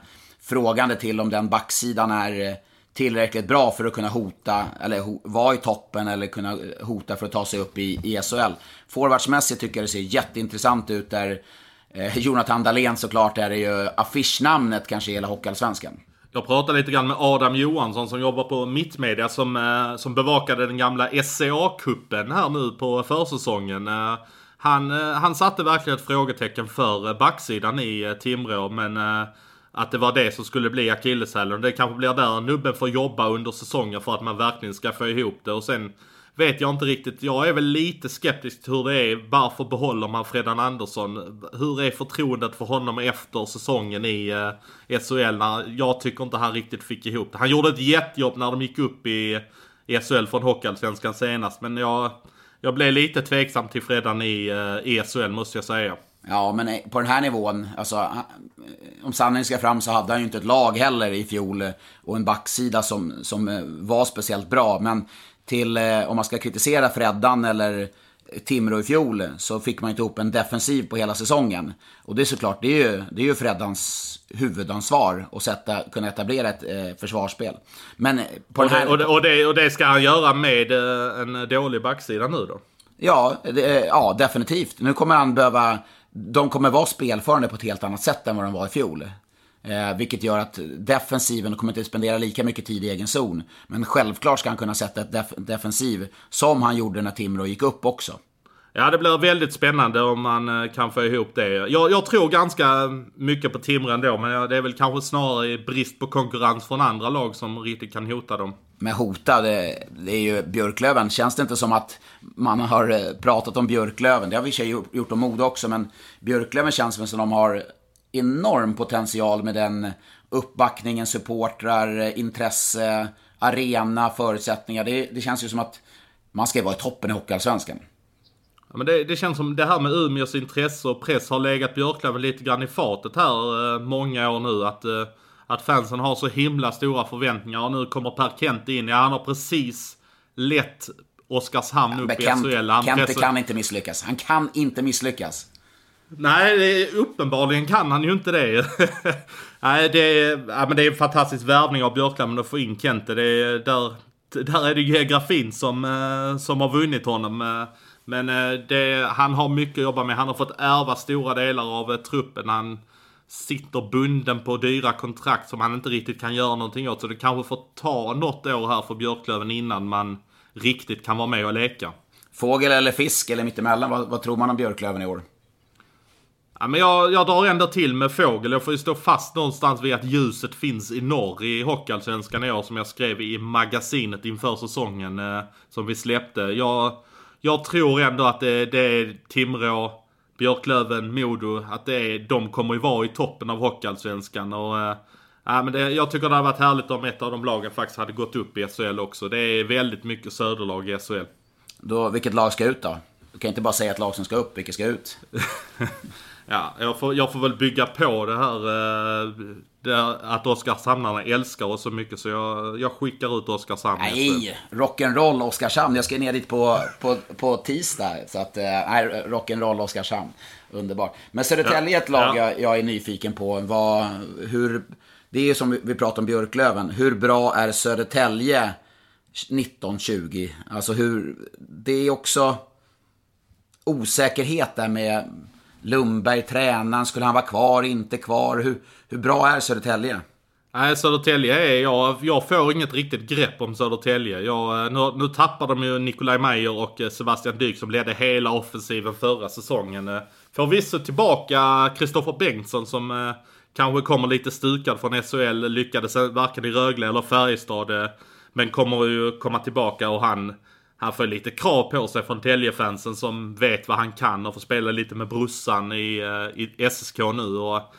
frågande till om den backsidan är tillräckligt bra för att kunna hota, eller ho, vara i toppen eller kunna hota för att ta sig upp i, i SHL. Forwardsmässigt tycker jag det ser jätteintressant ut där Eh, Jonathan Dahlén såklart är det ju affischnamnet kanske i hela Hockeyallsvenskan. Jag pratade lite grann med Adam Johansson som jobbar på Mittmedia som, eh, som bevakade den gamla SCA-kuppen här nu på försäsongen. Eh, han, eh, han satte verkligen ett frågetecken för eh, backsidan i eh, Timrå men att det var det som skulle bli akilleshälen. Det kanske blir där nubben får jobba under säsongen för att man verkligen ska få ihop det och sen vet jag inte riktigt. Jag är väl lite skeptisk till hur det är. Varför behåller man Fredan Andersson? Hur är förtroendet för honom efter säsongen i eh, SHL? När jag tycker inte han riktigt fick ihop det. Han gjorde ett jättejobb när de gick upp i, i SHL från Hockeyallsvenskan senast. Men jag, jag blev lite tveksam till Fredan i, eh, i SHL måste jag säga. Ja, men eh, på den här nivån, alltså, eh, om sanningen ska fram så hade han ju inte ett lag heller i fjol eh, och en backsida som, som var speciellt bra. Men till, eh, om man ska kritisera Freddan eller Timrå i fjol, så fick man inte ihop en defensiv på hela säsongen. Och det är såklart, det är ju, det är ju Freddans huvudansvar att sätta, kunna etablera ett eh, försvarsspel. Men på och, det, här... och, det, och, det, och det ska han göra med eh, en dålig backsida nu då? Ja, det, ja, definitivt. Nu kommer han behöva... De kommer vara spelförande på ett helt annat sätt än vad de var i fjol. Eh, vilket gör att defensiven kommer inte spendera lika mycket tid i egen zon. Men självklart ska han kunna sätta ett def defensiv som han gjorde när Timrå gick upp också. Ja, det blir väldigt spännande om man eh, kan få ihop det. Jag, jag tror ganska mycket på Timrå ändå, men det är väl kanske snarare brist på konkurrens från andra lag som riktigt kan hota dem. Men hota, det, det är ju Björklöven. Känns det inte som att man har eh, pratat om Björklöven? Det har vi i gjort om Modo också, men Björklöven känns som att de har enorm potential med den uppbackningen, supportrar, intresse, arena, förutsättningar. Det, det känns ju som att man ska vara i toppen i Hockeyallsvenskan. Ja, men det, det, känns som det här med Umeås intresse och press har legat Björklöven lite grann i fatet här eh, många år nu. Att, eh, att fansen har så himla stora förväntningar och nu kommer Per Kent in. Ja, han har precis lett Oskarshamn ja, upp Kent, i SHL. Han Kent pressar... kan inte misslyckas. Han kan inte misslyckas. Nej, uppenbarligen kan han ju inte det. Nej, det är, ja, men det är en fantastisk värvning av Björklund att få in Kente. Det är, där, där är det geografin som, eh, som har vunnit honom. Eh, men eh, det, han har mycket att jobba med. Han har fått ärva stora delar av truppen. Han sitter bunden på dyra kontrakt som han inte riktigt kan göra någonting åt. Så det kanske får ta något år här för Björklöven innan man riktigt kan vara med och leka. Fågel eller fisk eller mittemellan? Vad, vad tror man om Björklöven i år? Ja, men jag, jag drar ändå till med fågel. Jag får ju stå fast någonstans vid att ljuset finns i norr i Hockeyallsvenskan i år som jag skrev i magasinet inför säsongen eh, som vi släppte. Jag, jag tror ändå att det, det är Timrå, Björklöven, Modo. Att det är, de kommer ju vara i toppen av Hockeyallsvenskan. Och, eh, ja, men det, jag tycker det hade varit härligt om ett av de lagen faktiskt hade gått upp i SHL också. Det är väldigt mycket söderlag i SHL. Då, vilket lag ska ut då? Kan inte bara säga ett lag som ska upp, vilket ska ut? Ja, jag får, jag får väl bygga på det här eh, det, att Oskarshamnarna älskar oss så mycket så jag, jag skickar ut Oskarshamn. Nej, rock'n'roll Oskarshamn. Jag ska ner dit på, på, på tisdag. Så att, eh, nej, rock'n'roll Oskarshamn. Underbart. Men Södertälje är ett lag ja. jag, jag, är nyfiken på. Vad, hur, det är ju som vi pratade om Björklöven. Hur bra är Södertälje 1920? Alltså hur, det är också osäkerhet där med Lundberg, tränaren, skulle han vara kvar, inte kvar? Hur, hur bra är Södertälje? Nej, Södertälje är jag. Jag får inget riktigt grepp om Södertälje. Jag, eh, nu, nu tappar de ju Nikolaj Meyer och eh, Sebastian Dyk som ledde hela offensiven förra säsongen. Eh, får visst tillbaka Kristoffer Bengtsson som eh, kanske kommer lite stukad från SHL. Lyckades varken i Rögle eller Färjestad. Eh, men kommer ju komma tillbaka och han han får lite krav på sig från Täljefansen som vet vad han kan och får spela lite med brussan i, eh, i SSK nu. Och,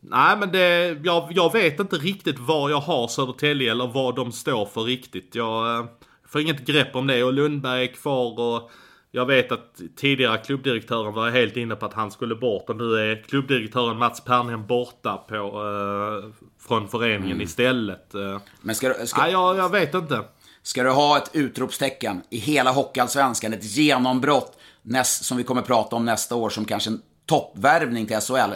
nej men det, jag, jag vet inte riktigt var jag har Södertälje eller vad de står för riktigt. Jag eh, får inget grepp om det och Lundberg är kvar och jag vet att tidigare klubbdirektören var helt inne på att han skulle bort och nu är klubbdirektören Mats Pernhem borta på, eh, från föreningen mm. istället. Men ska, ska... Nej, jag, jag vet inte. Ska du ha ett utropstecken i hela Hockeyallsvenskan, ett genombrott näst, som vi kommer prata om nästa år som kanske en toppvärvning till SHL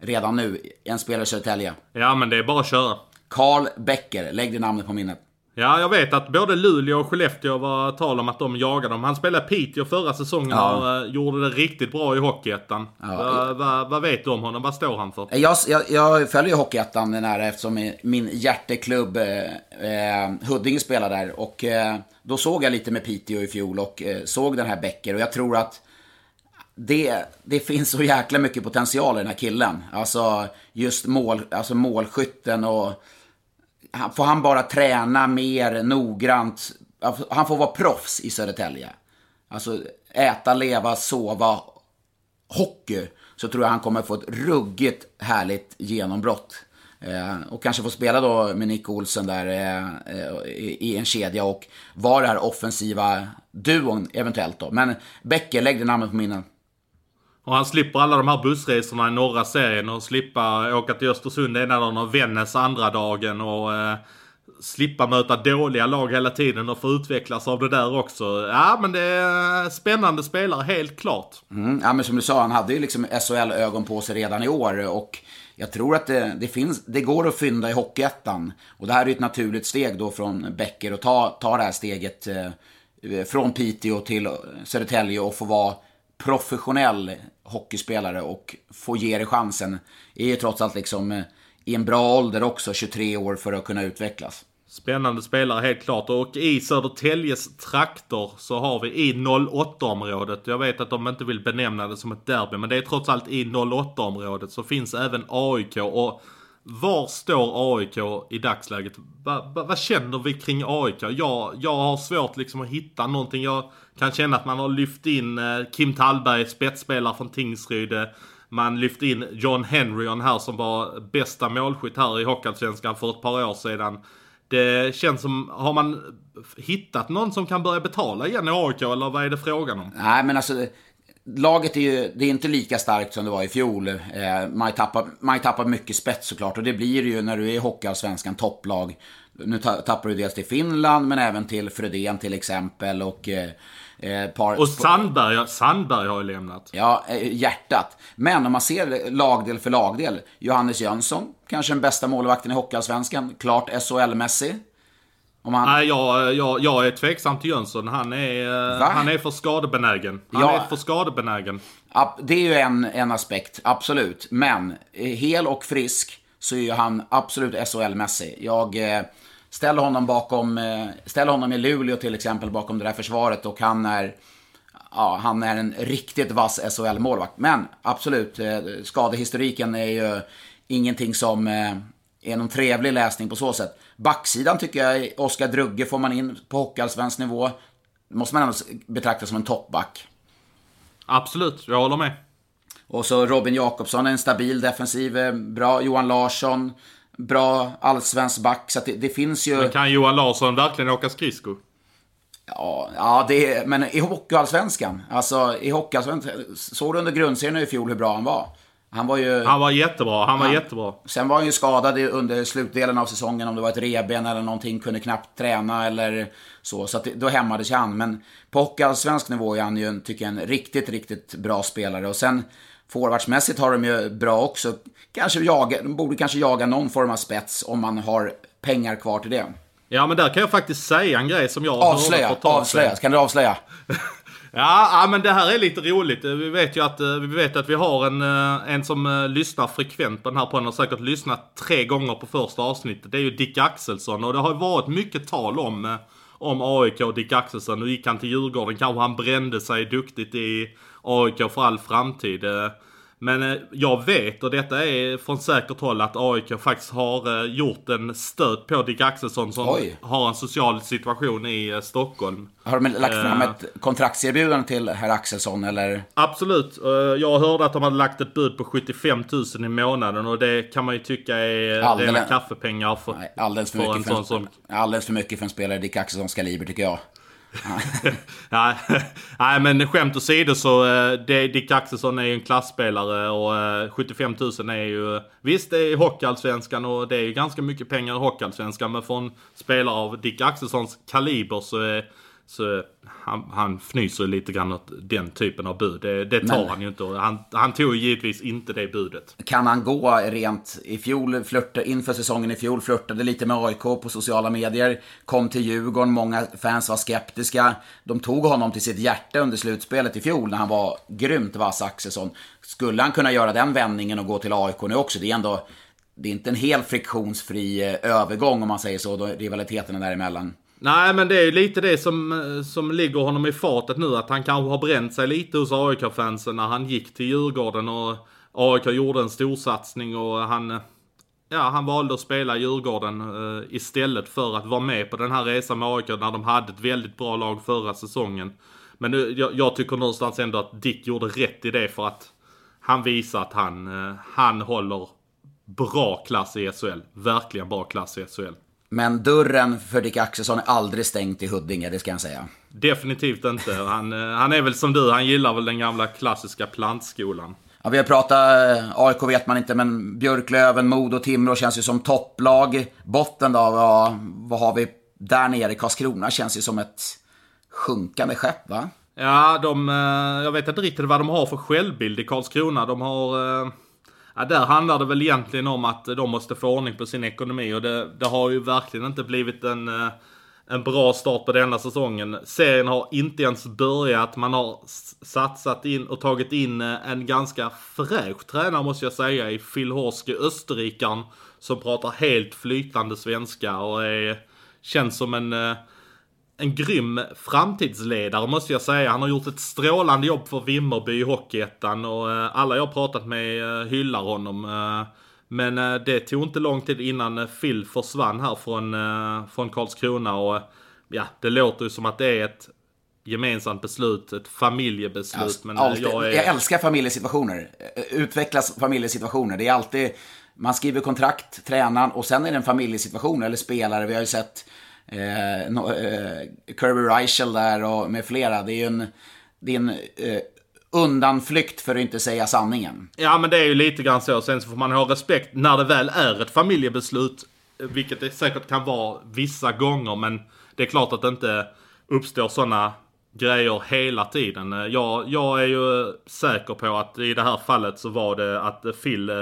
redan nu, en spelare i Södertälje. Ja, men det är bara att köra. Karl Becker, lägg det namnet på minnet. Ja, jag vet att både Luleå och Skellefteå var tal om att de jagade dem. Han spelade Piteå förra säsongen ja. och uh, gjorde det riktigt bra i Hockeyettan. Ja. Vad va, va vet du om honom? Vad står han för? Jag, jag, jag följer ju Hockeyettan nära eftersom min hjärteklubb eh, eh, Huddinge spelar där. Och eh, då såg jag lite med Piteå i fjol och eh, såg den här Becker. Och jag tror att det, det finns så jäkla mycket potential i den här killen. Alltså just mål, alltså målskytten och får han bara träna mer noggrant, han får vara proffs i Södertälje. Alltså äta, leva, sova, hockey. Så tror jag han kommer få ett ruggigt härligt genombrott. Eh, och kanske få spela då med Nick Olsen där eh, eh i, i en kedja och vara den här offensiva duon eventuellt då. Men Bäcke, lägg det namnet på minnen. Och han slipper alla de här bussresorna i norra serien och slippa åka till Östersund ena dagen och Vännäs andra dagen och eh, slippa möta dåliga lag hela tiden och få utvecklas av det där också. Ja, men det är spännande spelare, helt klart. Mm, ja, men som du sa, han hade ju liksom SHL-ögon på sig redan i år och jag tror att det, det, finns, det går att fynda i Hockeyettan. Och det här är ett naturligt steg då från Becker att ta, ta det här steget eh, från Piteå till Södertälje och få vara professionell hockeyspelare och få ge det chansen. Är ju trots allt liksom eh, i en bra ålder också, 23 år, för att kunna utvecklas. Spännande spelare helt klart. Och i Södertäljes trakter så har vi i 08-området. Jag vet att de inte vill benämna det som ett derby. Men det är trots allt i 08-området så finns även AIK. Och var står AIK i dagsläget? Va, va, vad känner vi kring AIK? Jag, jag har svårt liksom att hitta någonting. Jag kan känna att man har lyft in eh, Kim Tallberg, spetsspelare från Tingsryd. Man lyfte in John Henryon här som var bästa målskytt här i Hockeyallsvenskan för ett par år sedan. Det känns som, har man hittat någon som kan börja betala igen i AIK eller vad är det frågan om? Nej men alltså, laget är ju det är inte lika starkt som det var i fjol. Eh, man, tappar, man tappar mycket spets såklart och det blir det ju när du är i Hockeyallsvenskan topplag. Nu tappar du dels till Finland men även till Frödén till exempel och eh, Eh, par, och Sandberg, Sandberg har ju lämnat. Ja, eh, hjärtat. Men om man ser lagdel för lagdel. Johannes Jönsson, kanske den bästa målvakten i Hockeyallsvenskan. Klart SHL-mässig. Han... Nej, jag, jag, jag är tveksam till Jönsson. Han är, eh, han är för skadebenägen. Han ja, är för skadebenägen. Det är ju en, en aspekt, absolut. Men hel och frisk så är ju han absolut SHL-mässig. Jag... Ställ honom bakom, eh, ställ honom i Luleå till exempel bakom det där försvaret och han är, ja, han är en riktigt vass SHL-målvakt. Men absolut, eh, skadehistoriken är ju ingenting som eh, är någon trevlig läsning på så sätt. Backsidan tycker jag, Oskar Drugge får man in på hockeyallsvensk nivå. måste man ändå betrakta som en toppback. Absolut, jag håller med. Och så Robin Jakobsson, en stabil defensiv, bra. Johan Larsson, bra allsvensk back. Så det, det, finns ju... Men kan Johan Larsson verkligen åka skridskor? Ja, ja det är, men i Hockeyallsvenskan. Alltså i Hockeyallsvenskan. Såg du under grundserien i fjol hur bra han var? Han var ju... Han var jättebra, han var han, jättebra. Sen var han ju skadad under slutdelen av säsongen, om det var ett reben eller någonting, kunde knappt träna eller så. Så att då hämmades han. Men på hockeyallsvensk nivå är han ju, tycker jag, en riktigt, riktigt bra spelare. Och sen Forwardsmässigt har de ju bra också. Kanske jaga, de borde kanske jaga någon form av spets om man har pengar kvar till det. Ja, men där kan jag faktiskt säga en grej som jag avslöja, Avslöja, kan du avslöja? ja, ja, men det här är lite roligt. Eh, vi vet ju att eh, vi, vet att vi har en, eh, en som lyssnar frekvent på den här podden och säkert lyssnat tre gånger på första avsnittet. Det är ju Dick Axelsson och det har varit mycket tal om om AIK och Dick Axelsson. Nu gick han till Djurgården, kanske han brände sig duktigt i AIK för all framtid. Men eh, jag vet, och detta är från säkert håll, att AIK faktiskt har eh, gjort en stöt på Dick Axelsson som Oj. har en social situation i eh, Stockholm. Har de lagt fram ett kontraktserbjudande till herr Axelsson eller? Absolut. Jag hörde att de hade lagt ett bud på 75 000 i månaden och det kan man ju tycka är alldeles, rena kaffepengar för, nej, alldeles för, för en sån som... Alldeles för mycket för en spelare i Dick Axelssons kaliber tycker jag nej, nej, men skämt åsido så eh, Dick Axelsson är ju en klassspelare och eh, 75 000 är ju... Visst, det är Hockeyallsvenskan och det är ju ganska mycket pengar i Hockeyallsvenskan. Men från spelare av Dick Axelssons kaliber så är så han, han fnyser lite grann åt den typen av bud. Det, det tar Men, han ju inte. Han, han tog givetvis inte det budet. Kan han gå rent i fjol, flörta, inför säsongen i fjol, flörtade lite med AIK på sociala medier. Kom till Djurgården, många fans var skeptiska. De tog honom till sitt hjärta under slutspelet i fjol när han var grymt vass Axelsson. Skulle han kunna göra den vändningen och gå till AIK nu också? Det är ändå det är inte en helt friktionsfri eh, övergång om man säger så, då rivaliteten är däremellan. Nej, men det är ju lite det som, eh, som ligger honom i fatet nu. Att han kanske har bränt sig lite hos AIK-fansen när han gick till Djurgården och AIK gjorde en storsatsning och han... Eh, ja, han valde att spela i Djurgården eh, istället för att vara med på den här resan med AIK när de hade ett väldigt bra lag förra säsongen. Men nu, jag, jag tycker någonstans ändå att Dick gjorde rätt i det för att han visar att han, eh, han håller bra klass i SHL. Verkligen bra klass i SHL. Men dörren för Dick Axelsson är aldrig stängt i Huddinge, det ska jag säga. Definitivt inte. Han, eh, han är väl som du, han gillar väl den gamla klassiska plantskolan. Ja, vi har pratat, eh, AIK vet man inte, men Björklöven, Modo, Timrå känns ju som topplag. Botten då, vad, vad har vi där nere? Karlskrona känns ju som ett sjunkande skepp, va? Ja, de, eh, jag vet inte riktigt vad de har för självbild i Karlskrona. De har... Ja, där handlar det väl egentligen om att de måste få ordning på sin ekonomi och det, det har ju verkligen inte blivit en, eh, en bra start på denna säsongen. Serien har inte ens börjat. Man har satsat in och tagit in eh, en ganska fräsch tränare måste jag säga i Phil Horske, österrikaren, som pratar helt flytande svenska och är, känns som en eh, en grym framtidsledare måste jag säga. Han har gjort ett strålande jobb för Vimmerby i Hockeyettan och eh, alla jag pratat med eh, hyllar honom. eh, Men det tog inte lång tid innan Phil försvann här från, från Karlskrona och ja, det låter ju som att det är ett gemensamt beslut, ett familjebeslut. men eh, Alltid. jag är... Jag älskar familjesituationer. Utvecklas familjesituationer. Det är alltid, man skriver kontrakt, tränaren, och sen är det en familjesituation eller spelare. Vi har ju sett eh, no, eh, Kirby Reichel där och med flera. Det är ju en, det är en eh, undanflykt för att inte säga sanningen. Ja men det är ju lite grann så. Sen så får man ha respekt när det väl är ett familjebeslut. Vilket det säkert kan vara vissa gånger. Men det är klart att det inte uppstår sådana grejer hela tiden. Eh, jag, jag är ju säker på att i det här fallet så var det att Phil, eh,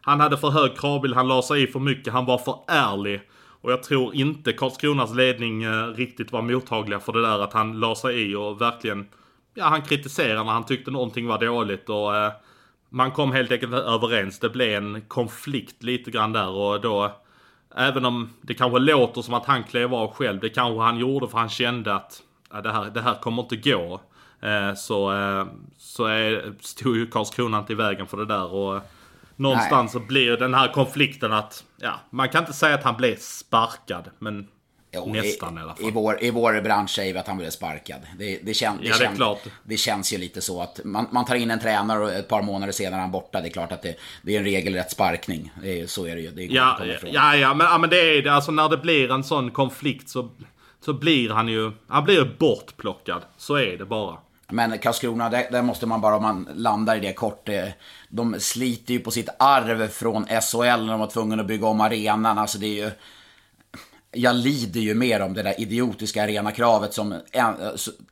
han hade för hög kravbild, han la sig i för mycket, han var för ärlig. Och jag tror inte Karlskronas ledning eh, riktigt var mottagliga för det där att han la sig i och verkligen, ja han kritiserade när han tyckte någonting var dåligt och eh, man kom helt enkelt överens. Det blev en konflikt lite grann där och då Även om det kanske låter som att han klev av själv. Det kanske han gjorde för han kände att ja, det, här, det här kommer inte gå. Eh, så eh, så är, stod ju Karlskrona inte i vägen för det där. Och någonstans så blir den här konflikten att ja, man kan inte säga att han blev sparkad. Men Jo, nästan i, i alla fall. I vår, I vår bransch säger vi att han blev sparkad. Det, det, kän, det, Ja, det kän- det känns ju lite så att man, man tar in en tränare och ett par månader senare är han borta. Det är klart att det, det är en regelrätt sparkning. Är, så är det ju. Det går Ja, ja, ja, men, ja, men det är det. Alltså när det blir en sån konflikt så, så blir han ju, han blir bortplockad. Så är det bara. Men Karlskrona, där, där måste man bara, om man landar i det kort, eh, de sliter ju på sitt arv från SHL när de var tvungna att bygga om arenan. Alltså det är ju... Jag lider ju mer om det där idiotiska arenakravet som eh,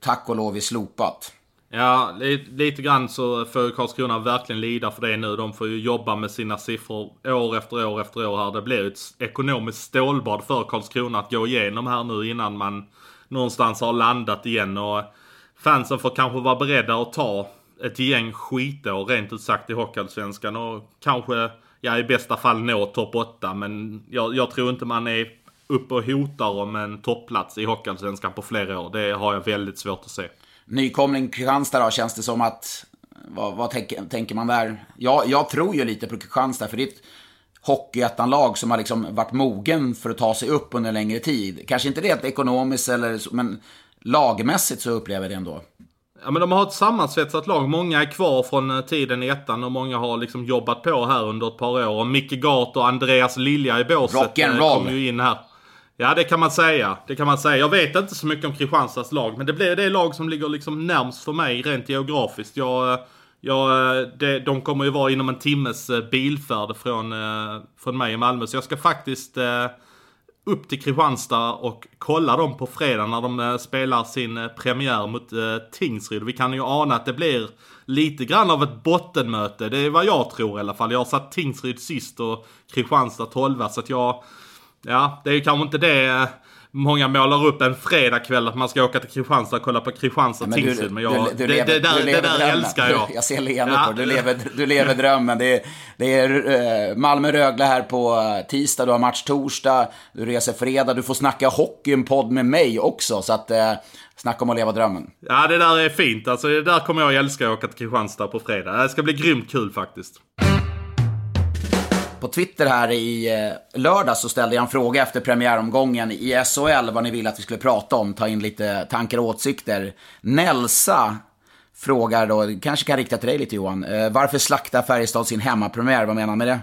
tack och lov är slopat. Ja, lite grann så får Karlskrona verkligen lida för det nu. De får ju jobba med sina siffror år efter år efter år här. Det blir ett ekonomiskt stålbad för Karlskrona att gå igenom här nu innan man någonstans har landat igen. Och fansen får kanske vara beredda att ta ett gäng skitår rent ut sagt i Hockeyallsvenskan och kanske, ja i bästa fall nå topp 8. Men jag, jag tror inte man är uppe och hotar om en topplats i Hockeyallsvenskan på flera år. Det har jag väldigt svårt att se. Nykomling Kristianstad då, känns det som att... Vad, vad tänker, tänker man där? Jag, jag tror ju lite på Kristianstad, för det är ett Hockeyettan-lag som har liksom varit mogen för att ta sig upp under en längre tid. Kanske inte rent ekonomiskt, eller, så, men lagmässigt så upplever jag det ändå. Ja men de har ett sammansvetsat lag. Många är kvar från eh, tiden i ettan och många har liksom jobbat på här under ett par år. Och Micke Gart och Andreas Lilja i båset eh, kom ju in här. Ja det kan man säga. Det kan man säga. Jag vet inte så mycket om Kristianstads lag. Men det blir det lag som ligger liksom närmst för mig rent geografiskt. Jag, eh, jag, det, de kommer ju vara inom en timmes bilfärd från, från mig i Malmö. Så jag ska faktiskt upp till Kristianstad och kolla dem på fredag när de eh, spelar sin eh, premiär mot eh, Tingsryd. Vi kan ju ana att det blir lite grann av ett bottenmöte. Det är vad jag tror i alla fall. Jag har satt Tingsryd sist och Kristianstad 12 så att jag... Ja, det är ju kanske inte det eh, många målar upp en fredagkväll att man ska åka till Kristianstad och kolla på Kristianstad du- Tingsryd. Men jag, du- du det, lever- det där, du lever det där älskar jag. Jag ser leendet Ja. på. Du lever, du lever drömmen. Det är, det är eh, Malmö-Rögle här på eh, tisdag, du har match torsdag, du reser fredag, du får snacka hockey i en podd med mig också. Så att, eh, snacka om att leva drömmen. Ja, det där är fint. Alltså, det där kommer jag älska att åka till Kristianstad på fredag. Det ska bli grymt kul faktiskt på Twitter här i eh, lördag så ställde jag en fråga efter premiäromgången i SHL vad ni ville att vi skulle prata om, ta in lite tankar och åsikter. Nelsa frågar då, kanske kan rikta till dig lite Johan, eh, varför slaktar Färjestad sin hemmapremiär? Vad menar han med det?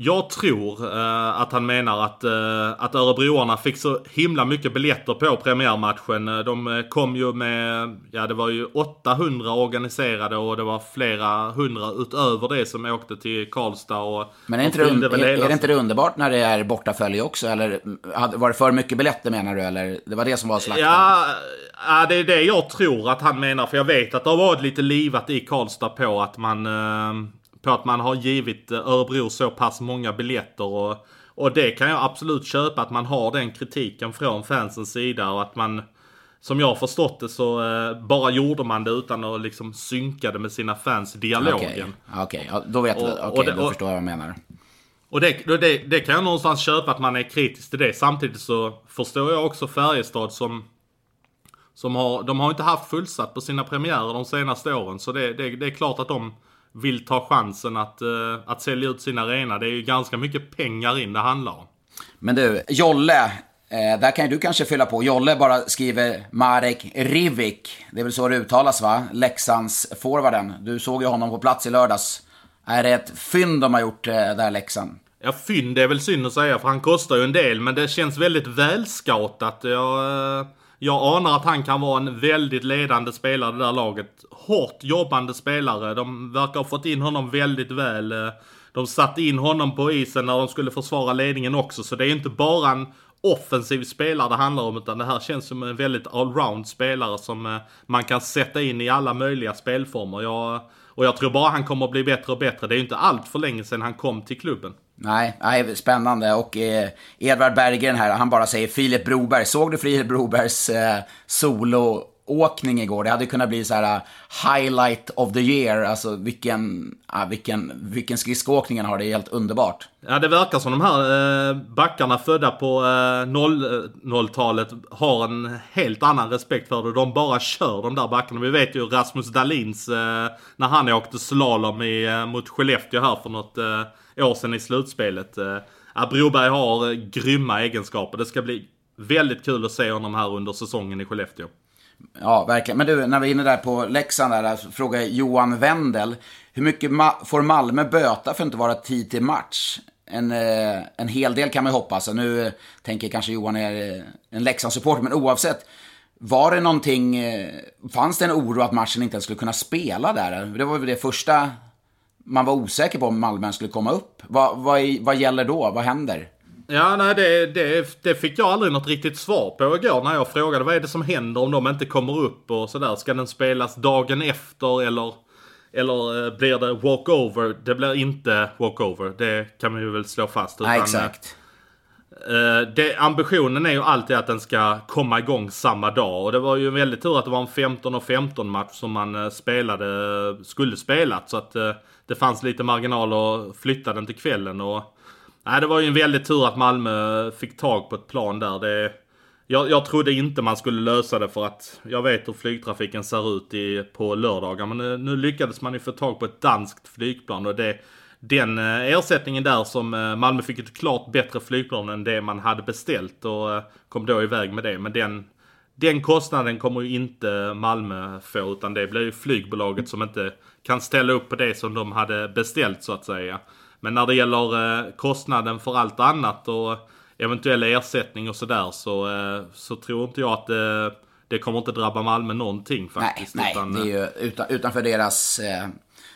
Jag tror eh, att han menar att, eh, att örebroarna fick så himla mycket biljetter på premiärmatchen. Eh, de eh, kom ju med, ja det var ju 800 organiserade och det var flera hundra utöver det som åkte till Karlstad. Och, Men är, inte det, är, är det inte det underbart när det är bortafölje också? Eller hade- var det för mycket biljetter menar du? Eller det var det som var slakten? Ja, ja, det är det jag tror att han menar. För jag vet att det har varit lite livat i Karlstad på att man, eh, på att man har givit eh, Örebro så pass många biljetter. Och, och det kan jag absolut köpa att man har den kritiken från fansens sida. Och att man, som jag har förstått det så eh, bara gjorde man det utan att liksom synka det med sina fans dialogen. Okej, okej, ja, då vet jag, Och- okej, och det- då förstår jag vad jag menar. Och det, det, det kan jag någonstans köpa att man är kritisk till det. Samtidigt så förstår jag också Färjestad som... Som har, de har inte haft fullsatt på sina premiärer de senaste åren. Så det, det är klart att de vill ta chansen att, eh, att sälja ut sin arena. Det är ju ganska mycket pengar in det handlar om. Men du, Jolle, eh, där kan ju du kanske fylla på. Jolle bara skriver Marek Rivik. Det är väl så det uttalas va? Leksands forwarden. Du såg ju honom på plats i lördags. Är det ett fynd de har gjort eh, där Leksand? Ja, fynd är väl synd att säga för han kostar ju en del. Men det känns väldigt välscoutat. Jag, eh, jag anar att han kan vara en väldigt ledande spelare i det där laget. Hårt jobbande spelare. De verkar ha fått in honom väldigt väl. Eh, de satte in honom på isen när de skulle försvara ledningen också. Så det är inte bara en offensiv spelare det handlar om. Utan det här känns som en väldigt allround spelare som eh, man kan sätta in i alla möjliga spelformer. Jag, och jag tror bara han kommer att bli bättre och bättre. Det är ju inte allt för länge sedan han kom till klubben. Nej, nej spännande. Och eh, Edvard Berggren här, han bara säger Filip Broberg. Såg du Filip Brobergs eh, soloåkning igår? Det hade kunnat bli så här eh, highlight of the year. Alltså vilken, ja, vilken, vilken skridskoåkning han har. Det är helt underbart. Ja, det verkar som de här eh, backarna födda på eh, 00-talet eh, har en helt annan respekt för det. De bara kör de där backarna. Vi vet ju Rasmus Dahlins eh, när han åkte slalom i, mot Skellefteå här för något år sedan i slutspelet. Eh, Broberg har eh, grymma egenskaper. Det ska bli väldigt kul att se honom här under säsongen i Skellefteå. Ja, verkligen. Men du, när vi är inne där på Leksand där, så frågar Johan Wendel. Hur mycket ma- får Malmö böta för att inte vara tid till match? En, eh, en hel del kan man ju hoppas. Nu eh, tänker kanske Johan är eh, en Leksandssupporter, men oavsett. Var det någonting, eh, fanns det en oro att matchen inte ens skulle kunna spela där? Det var väl det första man var osäker på om Malmö skulle komma upp. Vad, vad, vad gäller då? Vad händer? Ja, nej, det, det, det fick jag aldrig något riktigt svar på igår när jag frågade vad är det som händer om de inte kommer upp och sådär. Ska den spelas dagen efter eller, eller eh, blir det walkover? Det blir inte walkover, det kan man ju väl slå fast. Nej, utan, exakt. eh, det, ambitionen är ju alltid att den ska komma igång samma dag. Och det var ju väldigt tur att det var en 15 och 15 match som man eh, spelade, skulle spelat. Så att eh, det fanns lite marginal att flytta den till kvällen. Och, nej, det var ju en väldigt tur att Malmö fick tag på ett plan där. Det, jag, jag trodde inte man skulle lösa det för att jag vet hur flygtrafiken ser ut i, på lördagar. Men nu, nu lyckades man ju få tag på ett danskt flygplan och det, den eh, ersättningen där som eh, Malmö fick ett klart bättre flygplan än det man hade beställt och eh, kom då iväg med det. Men den, den kostnaden kommer ju inte Malmö få utan det blir ju flygbolaget som inte kan ställa upp på det som de hade beställt så att säga. Men när det gäller eh, kostnaden för allt annat och eventuell ersättning och sådär så, eh, så tror inte jag att eh, det kommer inte drabba Malmö någonting Nej, faktiskt. nej, utan, det är ju utan, utanför deras...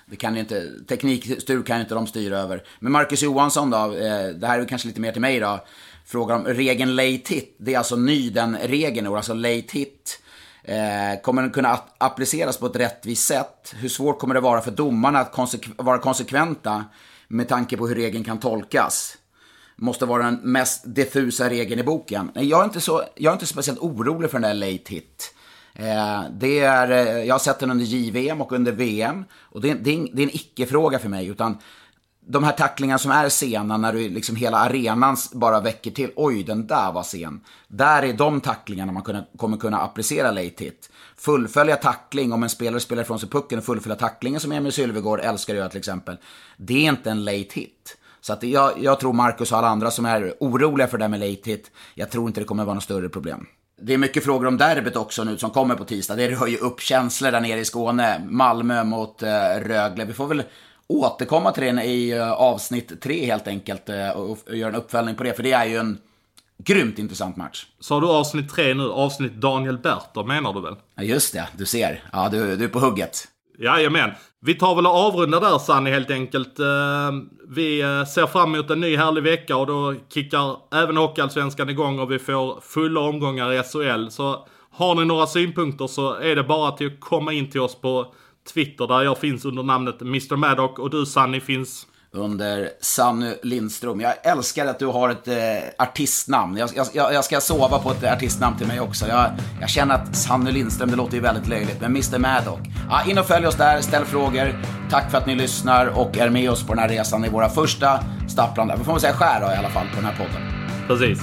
Det kan inte, teknikstyr kan inte de styra över. Men Marcus Johansson då, det här är kanske lite mer till mig då. Frågar om regeln late hit. Det är alltså ny den regeln, och alltså late hit. Eh, kommer den kunna appliceras på ett rättvist sätt? Hur svårt kommer det vara för domarna att konsekv- vara konsekventa med tanke på hur regeln kan tolkas? Måste vara den mest diffusa regeln i boken. Jag är inte, så, jag är inte speciellt orolig för den där late hit. Eh, det är, eh, jag har sett den under JVM och under VM. Och det är, det är, en- en icke-fråga för mig. Utan de här tacklingarna som är sena när du liksom hela arenan bara väcker till. Oj, den där var sen. Där är de tacklingarna man kunna, kommer kunna applicera late hit. Fullfölja tackling, om en spelare spelar ifrån sig pucken och fullfölja tacklingen som Emil Sylvegård älskar att göra till exempel. Det är inte en late hit. Så att jag, jag tror Marcus och alla andra som är oroliga för det där med late hit, jag tror inte det kommer vara något större problem. Det är mycket frågor om derbyt också nu som kommer på tisdag. Det rör ju upp känslor där nere i Skåne. Malmö mot eh, Rögle. Vi får väl återkomma till det i eh, avsnitt tre helt enkelt eh, och, göra en uppföljning på det. För det är ju en grymt intressant match. Sa du avsnitt tre nu? Avsnitt Daniel Berter menar du väl? Ja, just det. Du ser. Ja, du, du är på hugget. Jajamän. Vi tar väl och avrundar där Sanni helt enkelt. Eh, vi ser fram emot en ny härlig vecka och då kickar även Hockeyallsvenskan igång och vi får fulla omgångar i SHL. Så har ni några synpunkter så är det bara till att komma in till oss på Twitter där jag finns under namnet Mr Maddock och du Sanni finns under Sanny Lindström. Jag älskar att du har ett eh, artistnamn. Jag, jag, jag, ska sova på ett artistnamn till mig också. Jag, jag känner att Sanny Lindström, det låter ju väldigt löjligt. Men Mr Maddock. Ja, in och följ oss där, ställ frågor. Tack för att ni lyssnar och är med oss på den här resan i våra första stapplande, vi får väl säga skär då, i alla fall, på den här podden. Precis.